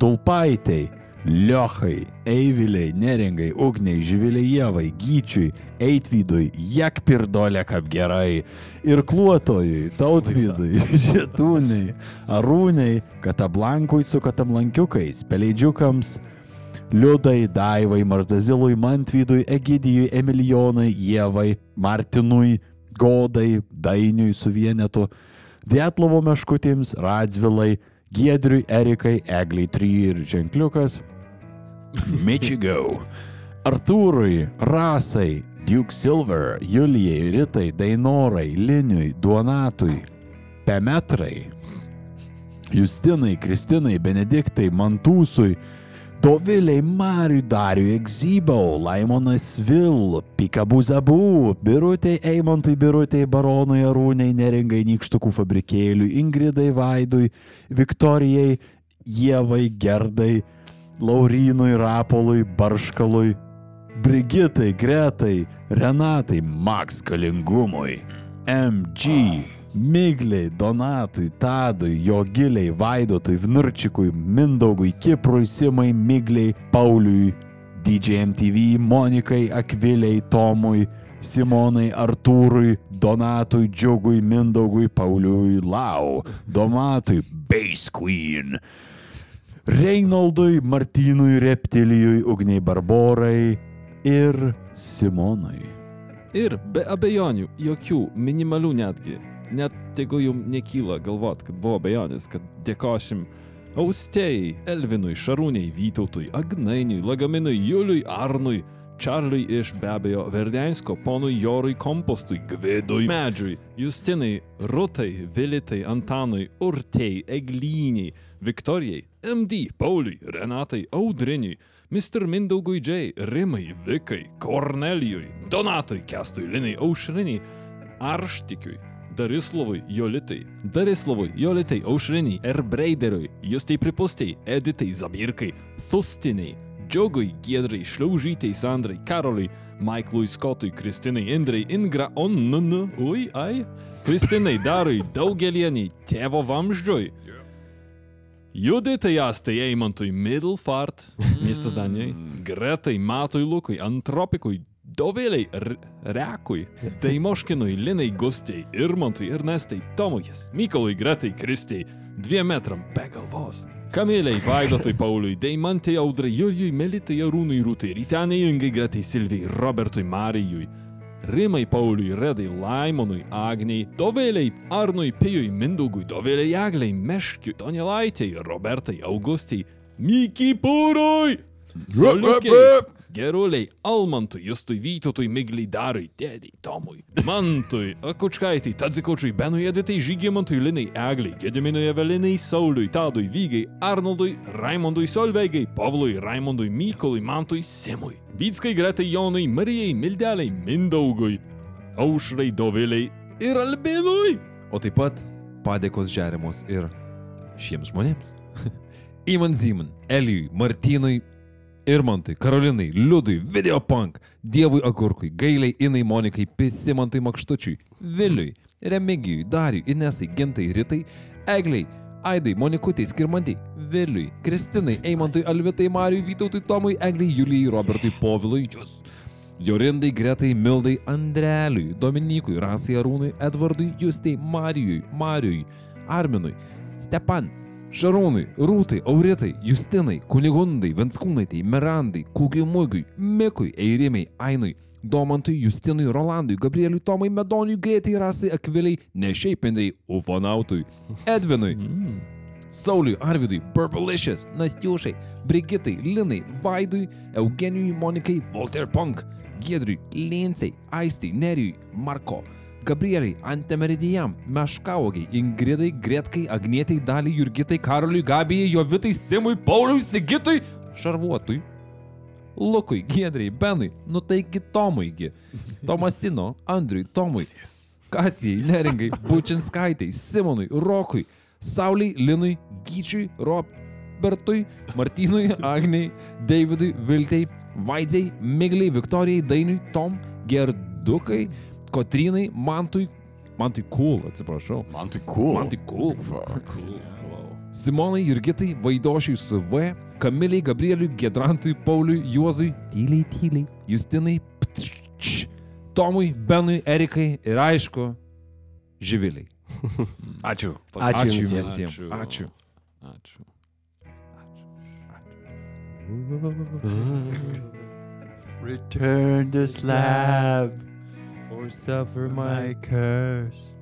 Speaker 3: Tulpaitei, Liochai, Eiviliai, Neringai, Ugniai, Živiliai Jėvai, Gyčiui, Eitvydui, Jakpirdolė kaip gerai, ir Kluotojui, Tautvydui, Žietūniai, Arūniai, Katablankui su Katablankiukais, Peleidžiukams, Liudai, Daivai, Marzazilui, Mantvydui, Egidijui, Emilijonai, Jėvai, Martinui, Godai, Dainiui su vienetu, Dietlovo meškutėms, Radzvilai, Giedriui, Erikai, Egliai 3 ir Ženkliukas, Michigo, Artūrui, Rasai, Duke Silver, Julijai, Ritai, Dainorai, Liniui, Duonatui, Pemetrai, Justinai, Kristinai, Benediktai, Mantūsui, Doviliai, Mariui, Dariui, Egzybau, Laimonas Vil, Pikabuzabu, Birutei, Eimontui, Birutei, Baronui, Arūnai, Neringai, Nykštukų fabrikėliui, Ingridai, Vaidui, Viktorijai, Ievai, Gerdai, Laurinui, Rapolui, Barškalui, Brigitai, Gretai, Renatai, Max Kalingumui, MG, Migliai, Donatui, Tadui, Jogiliai, Vaidotui, Vnurčikui, Mindaugui, Kiprui, Simai, Migliai, Pauliui, DJMTV, Monikai, Akviliai, Tomui, Simonai, Artūrui, Donatui, Džiugui, Mindaugui, Pauliui, Lau, Domatui, Bass Queen. Reinaldui, Martynui, Reptilijui, Ugniai Barborai ir Simonui.
Speaker 5: Ir be abejonių, jokių, minimalių netgi. Net jeigu jums nekyla galvot, kad buvo abejonės, kad dėkošim Austėjai, Elvinui, Šarūniai, Vytautui, Agnainiui, Lagaminui, Juliui, Arnui, Čarliui iš be abejo Verdensko, ponui Jorui Kompostui, Gvidui, Medžiui, Justinai, Rutai, Vilitai, Antanui, Urtei, Eglyniai, Viktorijai, MD, Pauliui, Renatai, Audriniui, Mr. Mindaugui J, Rimai, Vikai, Kornelijui, Donatui, Kestui, Linai, Aušriniai, Arštikiui, Darislavui, Jolitai, Darislavui, Jolitai, Aušriniai, Erbreideriui, Justai Pripustai, Editai, Zabirkai, Thustiniai, Džiogui, Giedrai, Šliaužytai, Sandrai, Karoliui, Maiklui, Skotui, Kristinai, Indrai, Ingra, Onn, ui, ai, Kristinai, Darui, Daugelieniai, Tėvo Vamždžiui, Juditai Astai Eimantui, Middlefart, miestas Danijai, Gretai, Matui Lukui, Antropikui, Dovėliai, Rekui, Daimoškinui, Linai Gustei, Irmantui, Ernestai, Tomui, Mykolui, Gretai, Kristei, dviem metram be galvos. Kamiliai, Vaidotui, Pauliui, Deimantai, Audrai, Julijui, Melitai, Arūnui, Rūtai, Ryteniai, Ingai, Gretai, Silvijai, Robertui, Marijui, Rimai, Pauliui, Redai, Laimonui, Agniai, Dovėliai, Arnui, Pijui, Mindaugui, Dovėliai, Agliai, Meškiui, Donelaitei, Robertai, Augustai, Mykiai, Pūrui, Soliukiai, Geruliai, Almantui, Justui, Vytautui, Migliai, Darui, Dėdai, Tomui, Mantui, Akučkaitai, Tadzikočiui, Benui, Editai, Žygimantui, Linai, Egliai, Gediminui, Evelinai, Sauliui, Tadui, Vygai, Arnoldui, Raimondui, Solveigai, Pavlui, Raimondui, Mykolui, Mantui, Simui, Vytskai, Gretai, Jonui, Marijai, Mildeliai, Mindaugui, Aušrai, Doviliai ir Albinui.
Speaker 2: O taip pat padėkos žeriamos ir šiems žmonėms. Iman Ziman, Elijui, Martynui, Irmantui, Karolinai, Liudui, Videopunk, Dievui Agurkui, Gailiai, Inai, Monikai, Pisimantui Makštučiui, Viliui, Remigijui, Dariui, Inesai, Gintai, Ritai, Egliai, Aidai, Monikutai, Skirmantai, Viliui, Kristinai, Eimantui, Alvitai, Mariui, Vytautui, Tomui, Egliai, Julijai, Robertui, Povilui, Jūs. Jorindai, Gretai, Mildai, Andreliui, Dominikui, Rasai Arūnui, Edvardui, Justei, Marijui, Marijui, Arminui, Stepan, Šarūnui, Rūtai, Auritai, Justinai, Kunigundai, Venskūnaitai, Merandai, Kūgiui Mūgiui, Mikui, Eirimai, Ainui, Domantui, Justinui, Rolandui, Gabrieliui, Tomai, Medoniui, Greitai, Rasai, Akviliai, ne šiaip indai, Ufonautui, Edvinui, Sauliui, Arvidui, Purplicious, Nastiušai, Brigitai, Linai, Vaidui, Eugenijui, Monikai, Walter Punk, Giedriui, Lincei, Aistai, Nerijui, Marko, Gabrieliai, Antemeridijam, Meškaugiai, Ingridai, Gretkai, Agnietai, Daliai, Jurgitai, Karoliui, Gabijai, Jovitai, Simui, Pauliui, Sigitui, Šarvuotui, Lukui, Giedrai, Benui, nu taigi Tomuigi, Tomasino, Andriui, Tomui, Kasijai, Neringai, Bučinskaitai, Simonui, Rokui, Sauliai, Linui, Gyčiui, Robertui, Martynui, Agniai, Davidui, Viltei, Vaidzei, Migliai, Viktorijai, Dainiui, Tom, Gerdukai, Kotrinai, Mantui, Mantui Cool, atsiprašau.
Speaker 3: Man tai cool.
Speaker 2: Man tai cool. Simonai, Jurgitai, Vaidošiui su V, Kamiliai, Gabrieliui, Gedrantui, Pauliui, Juozui, tyliai, tyliai, Justinai, ptš, Tomui, Benui, Erikai ir aišku, Živiliai.
Speaker 1: Ačiū.
Speaker 4: Ačiū jums visiems.
Speaker 2: visiems. Ačiū.
Speaker 5: Ačiū.
Speaker 1: Return the slab
Speaker 2: suffer my,
Speaker 1: my curse.